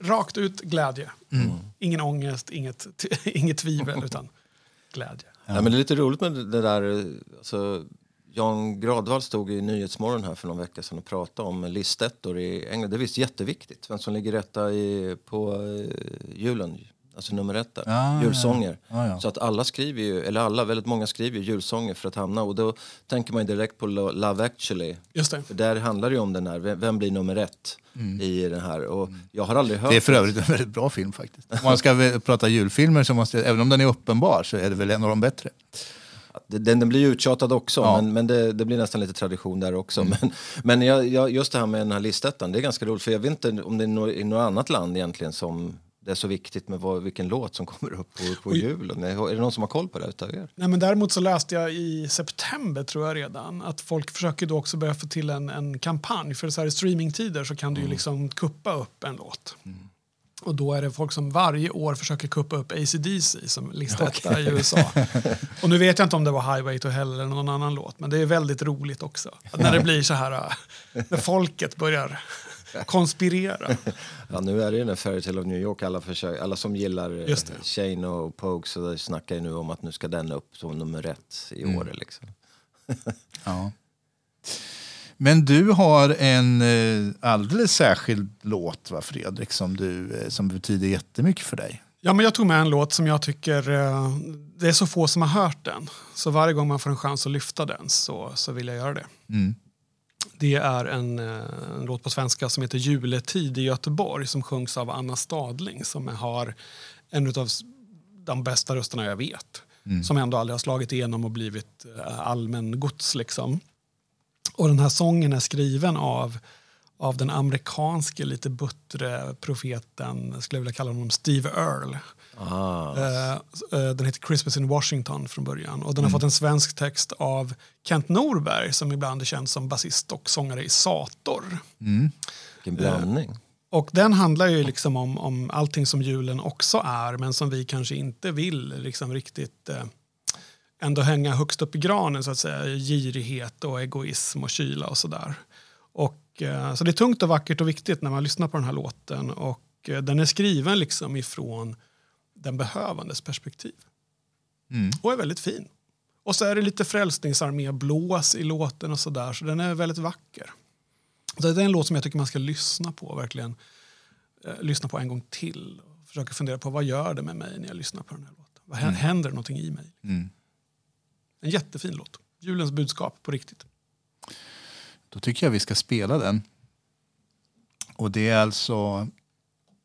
Rakt ut glädje. Mm. Ingen ångest, inget, [LAUGHS] inget tvivel utan glädje. Ja. men det är lite roligt med det där, eh, alltså, Jan Gradvall stod i Nyhetsmorgon här för någon vecka sedan och pratade om listettor i England. Det är visst jätteviktigt vem som ligger etta i, på eh, julen, alltså nummer ett där. Ja, julsånger. ja, ja. Så att alla skriver ju, eller alla, väldigt många skriver ju julsånger för att hamna och då tänker man ju direkt på Lo- Love actually. Just det. För där handlar det ju om den här, vem, blir nummer ett i den här och jag har aldrig hört Mm. Det är för övrigt en väldigt bra film faktiskt. Om man ska prata julfilmer så måste, även om den är uppenbar så är det väl en av de bättre. Den, den blir ju uttjatad också, Ja. men, men det, det blir nästan lite tradition där också. Men, men jag, jag, just det här med den här listettan, det är ganska roligt. För jag vet inte om det är i något annat land egentligen som det är så viktigt med vad, vilken låt som kommer upp på, på julen. Är det någon som har koll på det utav er? Nej, men däremot så läste jag i september tror jag redan att folk försöker då också börja få till en, en kampanj. För så här i streamingtider så kan du ju liksom kuppa upp en låt. Och då är det folk som varje år försöker kuppa upp ACDC som listetta okay. i USA. [LAUGHS] Och nu vet jag inte om det var Highway to Hell eller någon annan låt, men det är väldigt roligt också. När det blir så här, äh, när folket börjar konspirera. [LAUGHS] Ja, nu är det ju den Fairy Tale of New York, alla, försöker, alla som gillar Shane och Pogue så snackar ju nu om att nu ska den upp som nummer ett i mm. år. Liksom. [LAUGHS] ja. Men du har en eh, alldeles särskild låt, va, Fredrik, som, du, eh, som betyder jättemycket för dig. Ja, men jag tog med en låt som jag tycker eh, det är så få som har hört den. Så varje gång man får en chans att lyfta den så, så vill jag göra det. Mm. Det är en, en låt på svenska som heter Juletid i Göteborg som sjungs av Anna Stadling som har en av de bästa rösterna jag vet. Mm. Som ändå aldrig har slagit igenom och blivit allmän gods. Liksom. Och den här sången är skriven av, av den amerikanske lite buttre profeten, skulle jag vilja kalla honom Steve Earle. Ah. Eh, eh, den heter Christmas in Washington från början. Och den har mm. fått en svensk text av Kent Norberg som ibland är känd som basist och sångare i Sator. Mm. Vilken blandning. Eh, och den handlar ju liksom om, om allting som julen också är men som vi kanske inte vill liksom riktigt eh, ändå hänga högst upp i granen så att säga. Girighet och egoism och kyla och sådär. Och, eh, så det är tungt och vackert och viktigt när man lyssnar på den här låten. Och eh, den är skriven liksom ifrån den behövandes perspektiv. Mm. Och är väldigt fin. Och så är det lite Frälsningsarmé-blås i låten och sådär. Så den är väldigt vacker. Så det är en låt som jag tycker man ska lyssna på. Verkligen eh, lyssna på en gång till. Och försöka fundera på vad gör det med mig när jag lyssnar på den här låten. Vad mm. händer någonting i mig? Mm. En jättefin låt. Julens budskap på riktigt. Då tycker jag vi ska spela den. Och det är alltså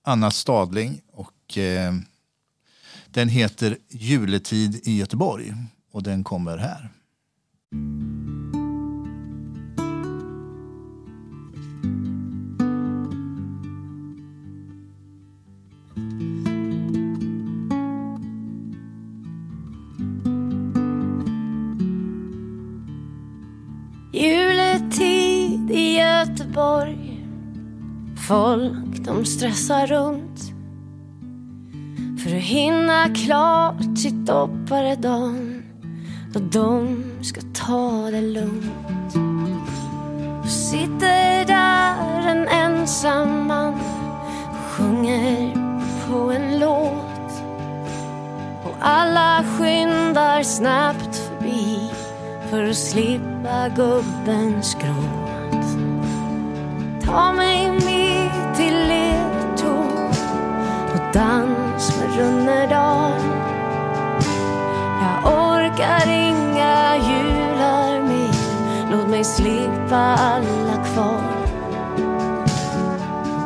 Anna Stadling och eh, den heter Juletid i Göteborg och den kommer här. Juletid i Göteborg Folk de stressar runt hinna klart sitt dopparedan då de ska ta det lugnt. Och sitter där en ensam man och sjunger på en låt och alla skyndar snabbt förbi för att slippa gubbens gråt. Ta mig med till Levertorn och dans runner dagen. Jag orkar inga jular mer, låt mig slippa alla kvar.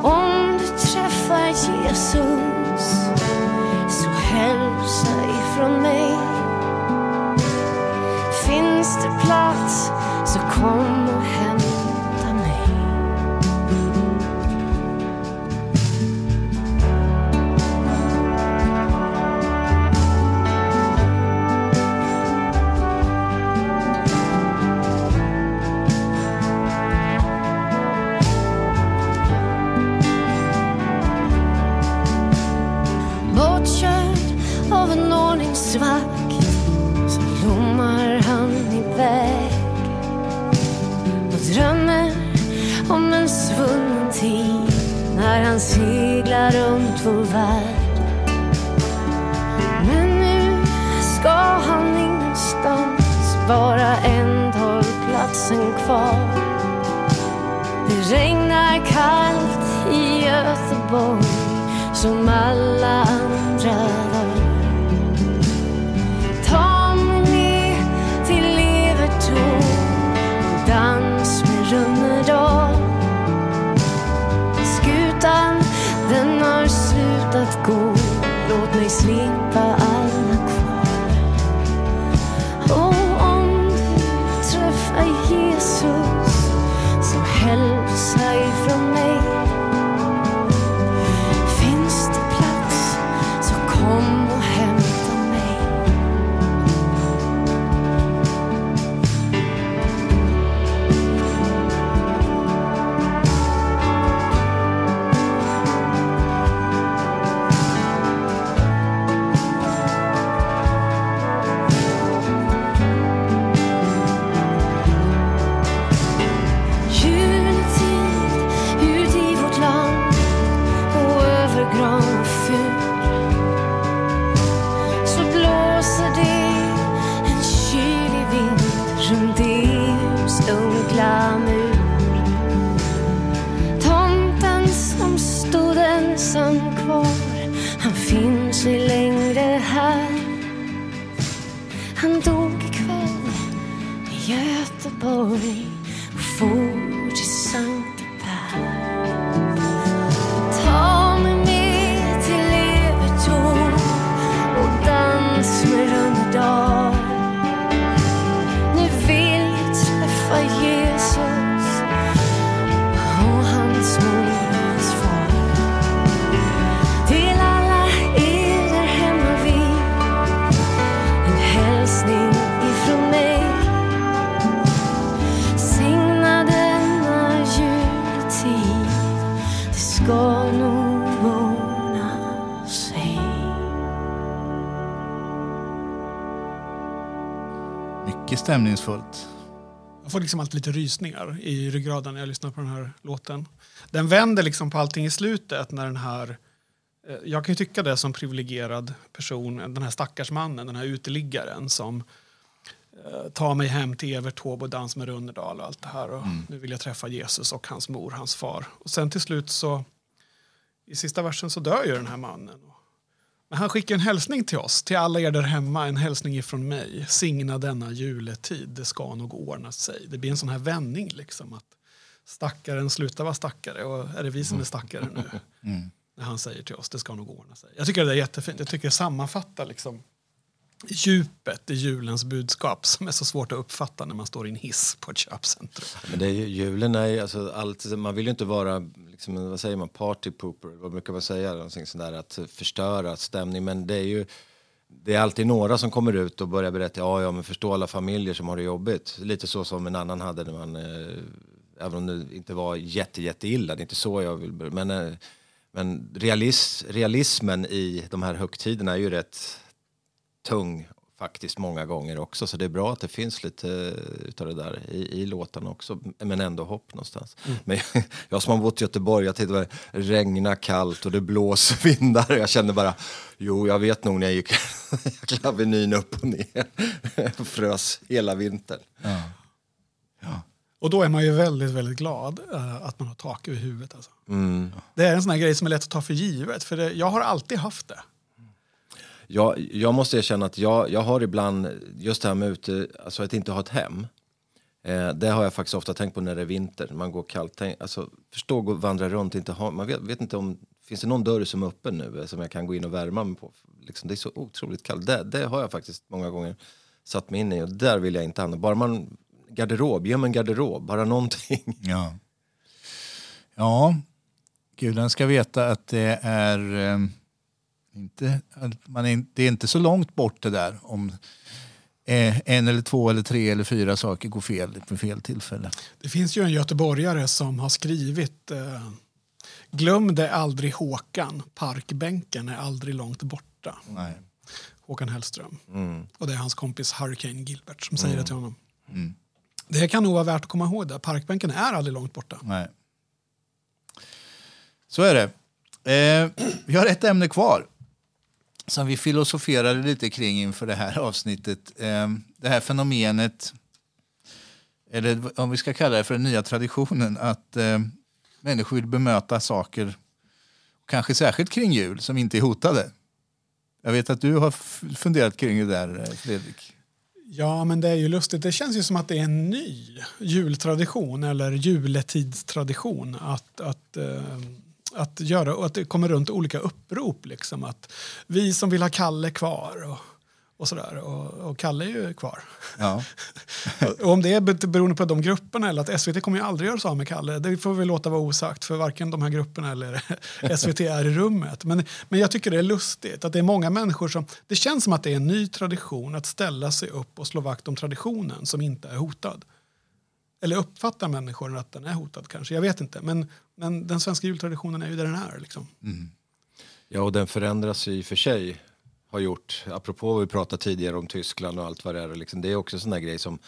Om du träffar Jesus så hälsa ifrån mig. Finns det plats så kom och hälsa av en ordningsvakt så blommar han iväg och drömmer om en svunnen tid när han seglar runt vår värld. Men nu ska han ingenstans, bara en platsen kvar. Det regnar kallt i Göteborg som alla andra me sleep. Göteborg och stämningsfullt. Jag får liksom alltid lite rysningar i ryggraden när jag lyssnar på den här låten. Den vänder liksom på allting i slutet när den här eh, jag kan ju tycka det som privilegierad person, den här stackars mannen, den här uteliggaren som eh, tar mig hem till Evert Taube och dans med Runnerdal och allt det här. Och Nu vill jag träffa Jesus och hans mor, hans far. Och sen till slut så, i sista versen så dör ju den här mannen. Men han skickar en hälsning till oss, till alla er där hemma, en hälsning ifrån mig. Signa denna juletid, det ska nog ordna sig. Det blir en sån här vändning liksom att stackaren slutar vara stackare och är det vi som är stackare nu? När han säger till oss, det ska nog ordna sig. Jag tycker det är jättefint, jag tycker det sammanfattar liksom djupet i julens budskap som är så svårt att uppfatta när man står i en hiss på ett köpcentrum. Men det är ju, julen är ju, alltså, allt, man vill ju inte vara, liksom, vad säger man, party pooper, vad brukar man säga, någonting sånt där, att förstöra stämning. Men det är ju, det är alltid några som kommer ut och börjar berätta, ja, ja, men förstå alla familjer som har det jobbigt. Lite så som en annan hade när man, eh, även om det inte var jätte, jätte illa, det är inte så jag vill, men, eh, men realis, realismen i de här högtiderna är ju rätt tung faktiskt många gånger också. Så det är bra att det finns lite utav det där i, i låtarna också. Men ändå hopp någonstans. Men jag, jag som har bott i Göteborg, jag tänkte det regnar kallt och det blåser vindar. Jag kände bara, jo jag vet nog när jag gick [LAUGHS] jäkla Avenyn upp och ner. [LAUGHS] Frös hela vintern. Och då är man ju väldigt, väldigt glad eh, att man har tak över huvudet. Alltså. Det är en sån grej som är lätt att ta för givet, för det, jag har alltid haft det. Jag, jag måste erkänna att jag, jag har ibland, just det här med ute, alltså att inte ha ett hem. Eh, det har jag faktiskt ofta tänkt på när det är vinter, man går kallt. Tänk, alltså, förstå att vandra runt, inte ha, man vet, vet inte om, finns det någon dörr som är öppen nu eh, som jag kan gå in och värma mig på? Liksom, det är så otroligt kallt. Det, det har jag faktiskt många gånger satt mig in i och där vill jag inte hamna. Bara man, garderob, ge mig en garderob, bara någonting. [LAUGHS] Ja. Ja, gudarna ska veta att det är eh, inte, man är, det är inte så långt bort det där om eh, en eller två eller tre eller fyra saker går fel vid fel tillfälle. Det finns ju en göteborgare som har skrivit eh, Glöm det aldrig Håkan, parkbänken är aldrig långt borta. Nej. Håkan Hellström. Mm. Och det är hans kompis Hurricane Gilbert som säger det till honom. Det kan nog vara värt att komma ihåg det. Parkbänken är aldrig långt borta. Nej. Så är det. Eh, vi har ett ämne kvar som vi filosoferade lite kring inför det här avsnittet. Ehm, det här fenomenet, eller om vi ska kalla det för den nya traditionen, att ehm, människor vill bemöta saker, kanske särskilt kring jul, som inte är hotade. Jag vet att du har funderat kring det där, eh, Fredrik. Ja, men det är ju lustigt. Det känns ju som att det är en ny jultradition eller juletidstradition att, att, eh, att göra och att det kommer runt olika upprop. Liksom, att vi som vill ha Kalle kvar och, och sådär. Och, och Kalle är ju kvar. Ja. [LAUGHS] Och om det är be- beroende på de grupperna eller att SVT kommer ju aldrig göra av med Kalle. Det får vi låta vara osagt för varken de här grupperna eller [LAUGHS] SVT är i rummet. Men, men jag tycker det är lustigt att det är många människor som... Det känns som att det är en ny tradition att ställa sig upp och slå vakt om traditionen som inte är hotad. Eller uppfattar människor att den är hotad kanske. Jag vet inte. Men, men den svenska jultraditionen är ju där den är. Liksom. Mm. Ja, och den förändras ju i och för sig. Har gjort, apropå vad vi pratade tidigare om Tyskland och allt vad det är. Liksom, det är också en sån där grej som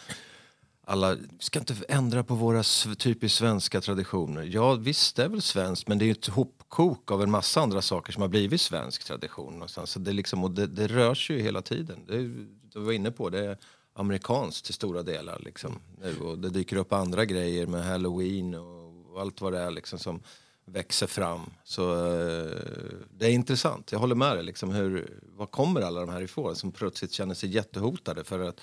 alla, vi ska inte ändra på våra typiskt svenska traditioner. Ja, visst det är väl svenskt, men det är ju ett hopkok av en massa andra saker som har blivit svensk tradition. Någonstans. Så det, liksom, och det, det rör sig ju hela tiden. Det, är- du var inne på det amerikanskt till stora delar. Liksom, nu. Och det dyker upp andra grejer med halloween och allt vad det är. Liksom, som växer fram. Så eh, det är intressant. Jag håller med dig. Liksom, hur, var kommer alla de här ifrån som plötsligt känner sig jättehotade? För att,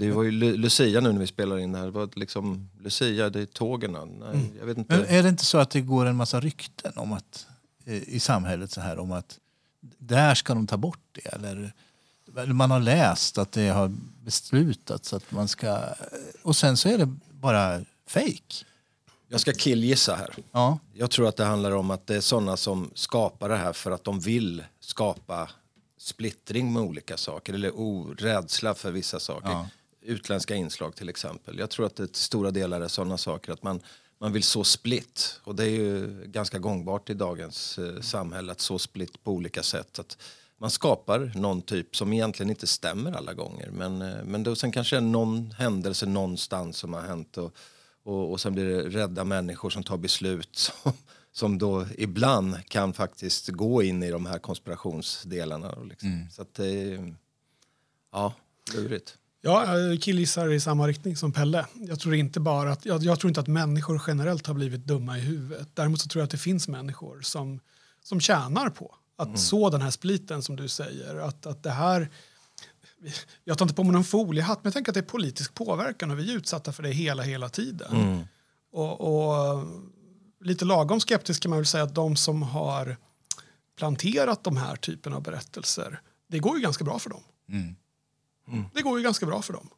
det var ju Lu- Lucia nu när vi spelar in det här. Det var liksom, Lucia, det är tågen. Nej, jag vet inte. Men är det inte så att det går en massa rykten om att, eh, i samhället så här om att där ska de ta bort det? Eller man har läst att det har beslutats att man ska... Och sen så är det bara fake. Jag ska killgissa här. Ja. Jag tror att det handlar om att det är sådana som skapar det här för att de vill skapa splittring med olika saker eller rädsla för vissa saker. Ja. Utländska inslag till exempel. Jag tror att det till stora delar är sådana saker att man, man vill så split. Och det är ju ganska gångbart i dagens eh, samhälle att så split på olika sätt. Att man skapar någon typ som egentligen inte stämmer alla gånger. Men, eh, men då, sen kanske det är någon händelse någonstans som har hänt. Och, och, och sen blir det rädda människor som tar beslut som, som då ibland kan faktiskt gå in i de här konspirationsdelarna. Liksom. Så att det är, ja, lurigt. Ja, jag killgissar i samma riktning som Pelle. Jag tror inte bara att, jag, jag tror inte att människor generellt har blivit dumma i huvudet. Däremot så tror jag att det finns människor som, som tjänar på att så den här spliten som du säger. Att, att det här, jag tar inte på mig någon foliehatt, men jag tänker att det är politisk påverkan och vi är utsatta för det hela, hela tiden. Och, och lite lagom skeptisk kan man väl säga att de som har planterat de här typen av berättelser, det går ju ganska bra för dem. Det går ju ganska bra för dem.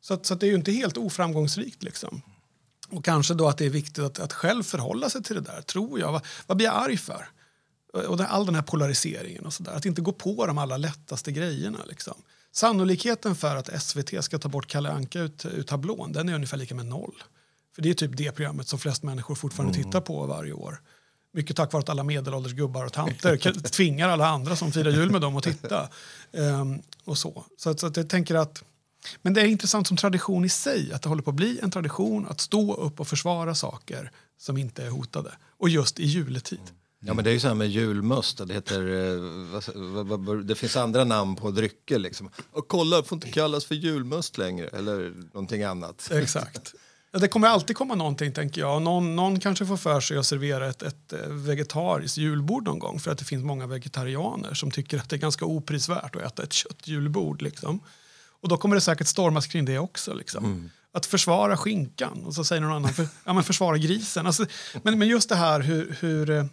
Så, att, så att det är ju inte helt oframgångsrikt. Liksom. Och kanske då att det är viktigt att, att själv förhålla sig till det där, tror jag. Vad, vad blir jag arg för? Och det, all den här polariseringen och sådär. Att inte gå på de allra lättaste grejerna. Liksom. Sannolikheten för att SVT ska ta bort Kalle Anka ut, ur tablån, den är ungefär lika med noll. För det är typ det programmet som flest människor fortfarande tittar på varje år. Mycket tack vare att alla medelålders gubbar och tanter [LAUGHS] tvingar alla andra som firar jul med dem att titta. Ehm, och så. Så, att, så att jag tänker att men det är intressant som tradition i sig, att det håller på att bli en tradition att stå upp och försvara saker som inte är hotade. Och just i juletid. Ja men det är ju så här med julmust, det heter, eh, det finns andra namn på drycker liksom. Och kolla, får inte kallas för julmust längre, eller någonting annat. Exakt. Det kommer alltid komma någonting, tänker jag. Någon, någon kanske får för sig att servera ett, ett eh, vegetariskt julbord någon gång för att det finns många vegetarianer som tycker att det är ganska oprisvärt att äta ett köttjulbord. Liksom. Och då kommer det säkert stormas kring det också. Liksom. Att försvara skinkan och så säger någon annan för, ja, men försvara grisen. Alltså, men, men just det här hur, hur eh,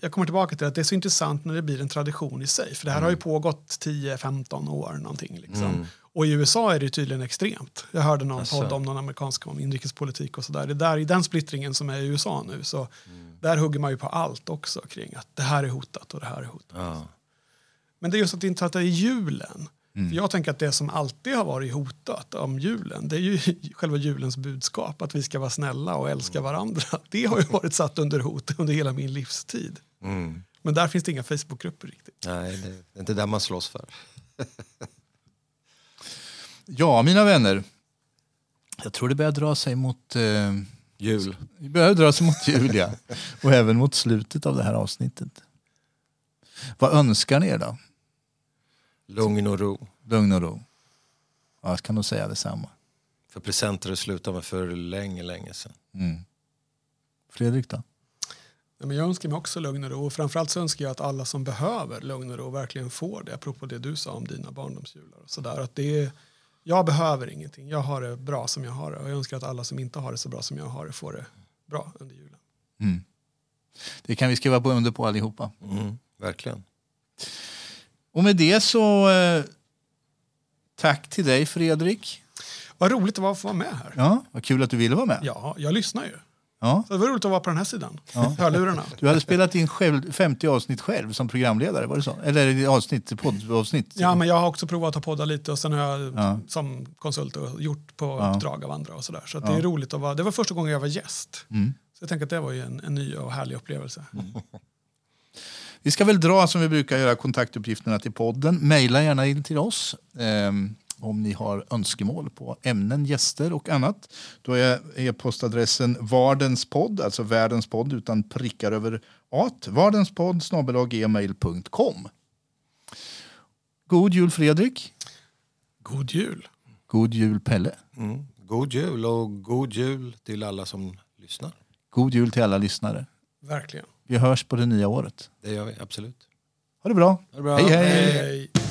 jag kommer tillbaka till att det är så intressant när det blir en tradition i sig. För det här har ju pågått 10-15 år någonting. Liksom. Och i USA är det tydligen extremt. Jag hörde någon Asså. podd om någon amerikansk om inrikespolitik och sådär. Det är där, i den splittringen som är i USA nu. Så där hugger man ju på allt också kring att det här är hotat och det här är hotat. Ja. Men det är just att det inte att det är julen. För jag tänker att det som alltid har varit hotat om julen, det är ju [LAUGHS] själva julens budskap, att vi ska vara snälla och älska varandra. [LAUGHS] Det har ju varit satt under hot under hela min livstid. Mm. Men där finns det inga Facebookgrupper riktigt. Nej, det är inte det man slåss för. [LAUGHS] ja, mina vänner. Jag tror det börjar dra sig mot... Eh, Jul. det börjar dra sig mot jul, ja. Och även mot slutet av det här avsnittet. Vad önskar ni er då? Lugn och ro. Lugn och ro. Ja, jag kan nog säga detsamma. För presenter är slutat med för länge, länge sedan. Mm. Fredrik då? Ja, men jag önskar mig också lugn och ro. Och framförallt så önskar jag att alla som behöver lugn och ro verkligen får det. Apropå det du sa om dina barndomsjular. Och sådär. Att det är, jag behöver ingenting. Jag har det bra som jag har det. Och jag önskar att alla som inte har det så bra som jag har det får det bra under julen. Mm. Det kan vi skriva på under på allihopa. Mm, verkligen. Och med det så eh, tack till dig Fredrik. Vad roligt det var att få vara med här. Ja, vad kul att du ville vara med. Ja, jag lyssnar ju. Ja. Så det var roligt att vara på den här sidan. Ja. [LAUGHS] Hörlurarna. Du hade spelat in själv, 50 avsnitt själv som programledare, var det så? Eller avsnitt, poddavsnitt? Ja, men jag har också provat att podda lite och sen har jag Ja. som konsult och gjort på Ja. uppdrag av andra och sådär. Så Ja. det är roligt att vara, det var första gången jag var gäst. Mm. Så jag tänker att det var ju en, en ny och härlig upplevelse. Vi ska väl dra som vi brukar göra kontaktuppgifterna till podden. Maila gärna in till oss ehm, om ni har önskemål på ämnen, gäster och annat. Då är e-postadressen vardenspodd, alltså världens podd utan prickar över at. Vardenspodd gmail.com. God jul Fredrik. God jul! God jul Pelle. Mm. God jul och god jul till alla som lyssnar. God jul till alla lyssnare. Verkligen. Vi hörs på det nya året. Det gör vi, absolut. Ha det bra. Ha det bra. hej. hej. Hej, hej.